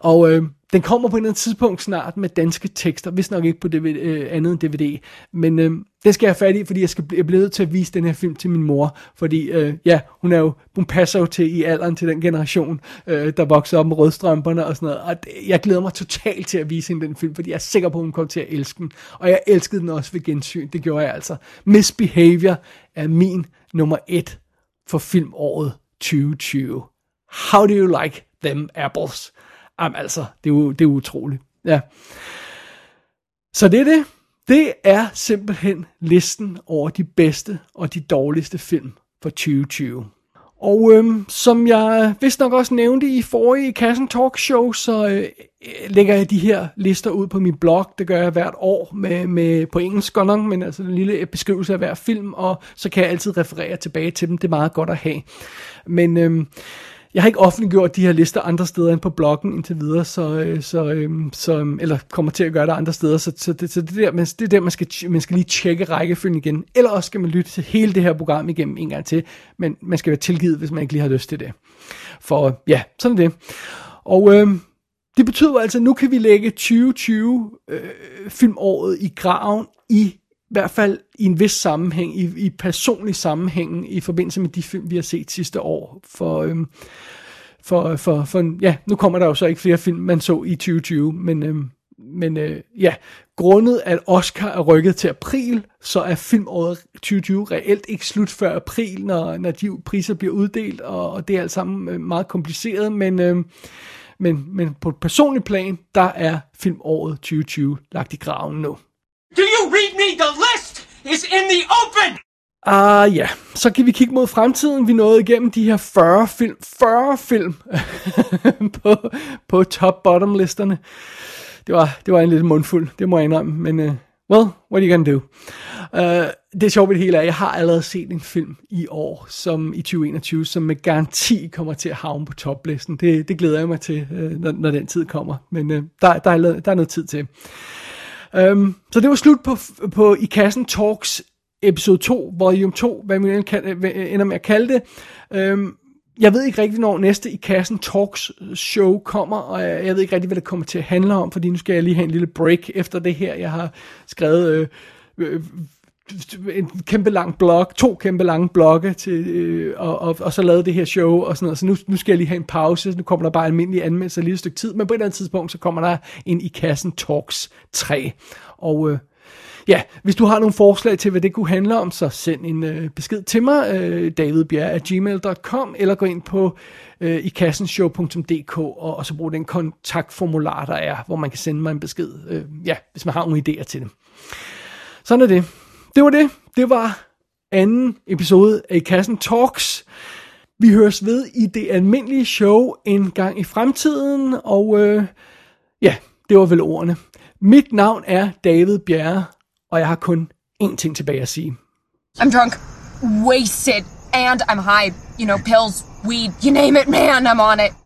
S1: Og øh, den kommer på et eller andet tidspunkt snart med danske tekster, hvis nok ikke på DVD, øh, andet end DVD, men øh, det skal jeg have fat i, fordi jeg, skal, jeg bliver nødt til at vise den her film til min mor, fordi øh, ja, hun, er jo, hun passer jo til i alderen til den generation, øh, der vokser op med rødstrømperne og sådan noget, og det, jeg glæder mig totalt til at vise hende den film, fordi jeg er sikker på, at hun kommer til at elske den, og jeg elskede den også ved gensyn, det gjorde jeg altså. Misbehavior er min nummer et for filmåret 2020. How do you like them apples? Jamen altså, det er jo, det er utroligt. Ja. Så det er det. Det er simpelthen listen over de bedste og de dårligste film for 2020. Og øhm, som jeg vist nok også nævnte i forrige Kassen Talk Show, så øh, lægger jeg de her lister ud på min blog. Det gør jeg hvert år med, med på engelsk godt nok, men altså en lille beskrivelse af hver film, og så kan jeg altid referere tilbage til dem. Det er meget godt at have. Men øhm, jeg har ikke offentliggjort de her lister andre steder end på bloggen indtil videre, så, øh, så, øhm, så øhm, eller kommer til at gøre det andre steder, så, så, det, så det, der, man, det er der, man skal, man skal lige tjekke rækkefølgen igen, eller også skal man lytte til hele det her program igennem en gang til, men man skal være tilgivet, hvis man ikke lige har lyst til det. For ja, sådan er det. Og øh, det betyder altså, at nu kan vi lægge 2020 øh, filmåret i graven i i hvert fald i en vis sammenhæng, i, i personlig sammenhæng, i forbindelse med de film, vi har set sidste år. For, øhm, for, for, for, ja, nu kommer der jo så ikke flere film, man så i 2020, men, øhm, men øh, ja, grundet at Oscar er rykket til april, så er filmåret 2020 reelt ikke slut før april, når, når de priser bliver uddelt, og, og det er alt sammen øh, meget kompliceret, men, øh, men, men på et personligt plan, der er filmåret 2020 lagt i graven nu.
S63: Do you read me? The list is in the open!
S1: Ah uh, ja, så kan vi kigge mod fremtiden. Vi nåede igennem de her 40 film, 40 film på, på top-bottom listerne. Det var, det var en lidt mundfuld, det må jeg indrømme, men uh, well, what are you gonna do? Uh, det er sjovt ved det hele er, jeg har allerede set en film i år, som i 2021, som med garanti kommer til at havne på toplisten. Det, det glæder jeg mig til, uh, når, når den tid kommer, men uh, der, der, er, der er noget tid til. Um, så det var slut på, på I Kassen Talks episode 2, volume 2, hvad man ender med at kalde det. Um, jeg ved ikke rigtig, når næste I Kassen Talks show kommer, og jeg, jeg ved ikke rigtig, hvad det kommer til at handle om, fordi nu skal jeg lige have en lille break efter det her. Jeg har skrevet øh, øh, en kæmpe lang blog, to kæmpe lange blogge til, øh, og, og, og så lavede det her show og sådan noget. Så nu, nu skal jeg lige have en pause. Nu kommer der bare almindelig anmeldelse lige et stykke tid, men på et eller andet tidspunkt, så kommer der en i kassen Talks 3. Og øh, ja, hvis du har nogle forslag til, hvad det kunne handle om, så send en øh, besked til mig, øh, davidbjerg.gmail.com, eller gå ind på øh, ikassenshow.dk, og, og så brug den kontaktformular, der er, hvor man kan sende mig en besked, øh, ja, hvis man har nogle idéer til det. Sådan er det det var det. Det var anden episode af I Kassen Talks. Vi høres ved i det almindelige show en gang i fremtiden, og øh, ja, det var vel ordene. Mit navn er David Bjerre, og jeg har kun én ting tilbage at sige.
S51: I'm drunk, wasted, and I'm high. You know, pills, weed, you name it, man, I'm on it.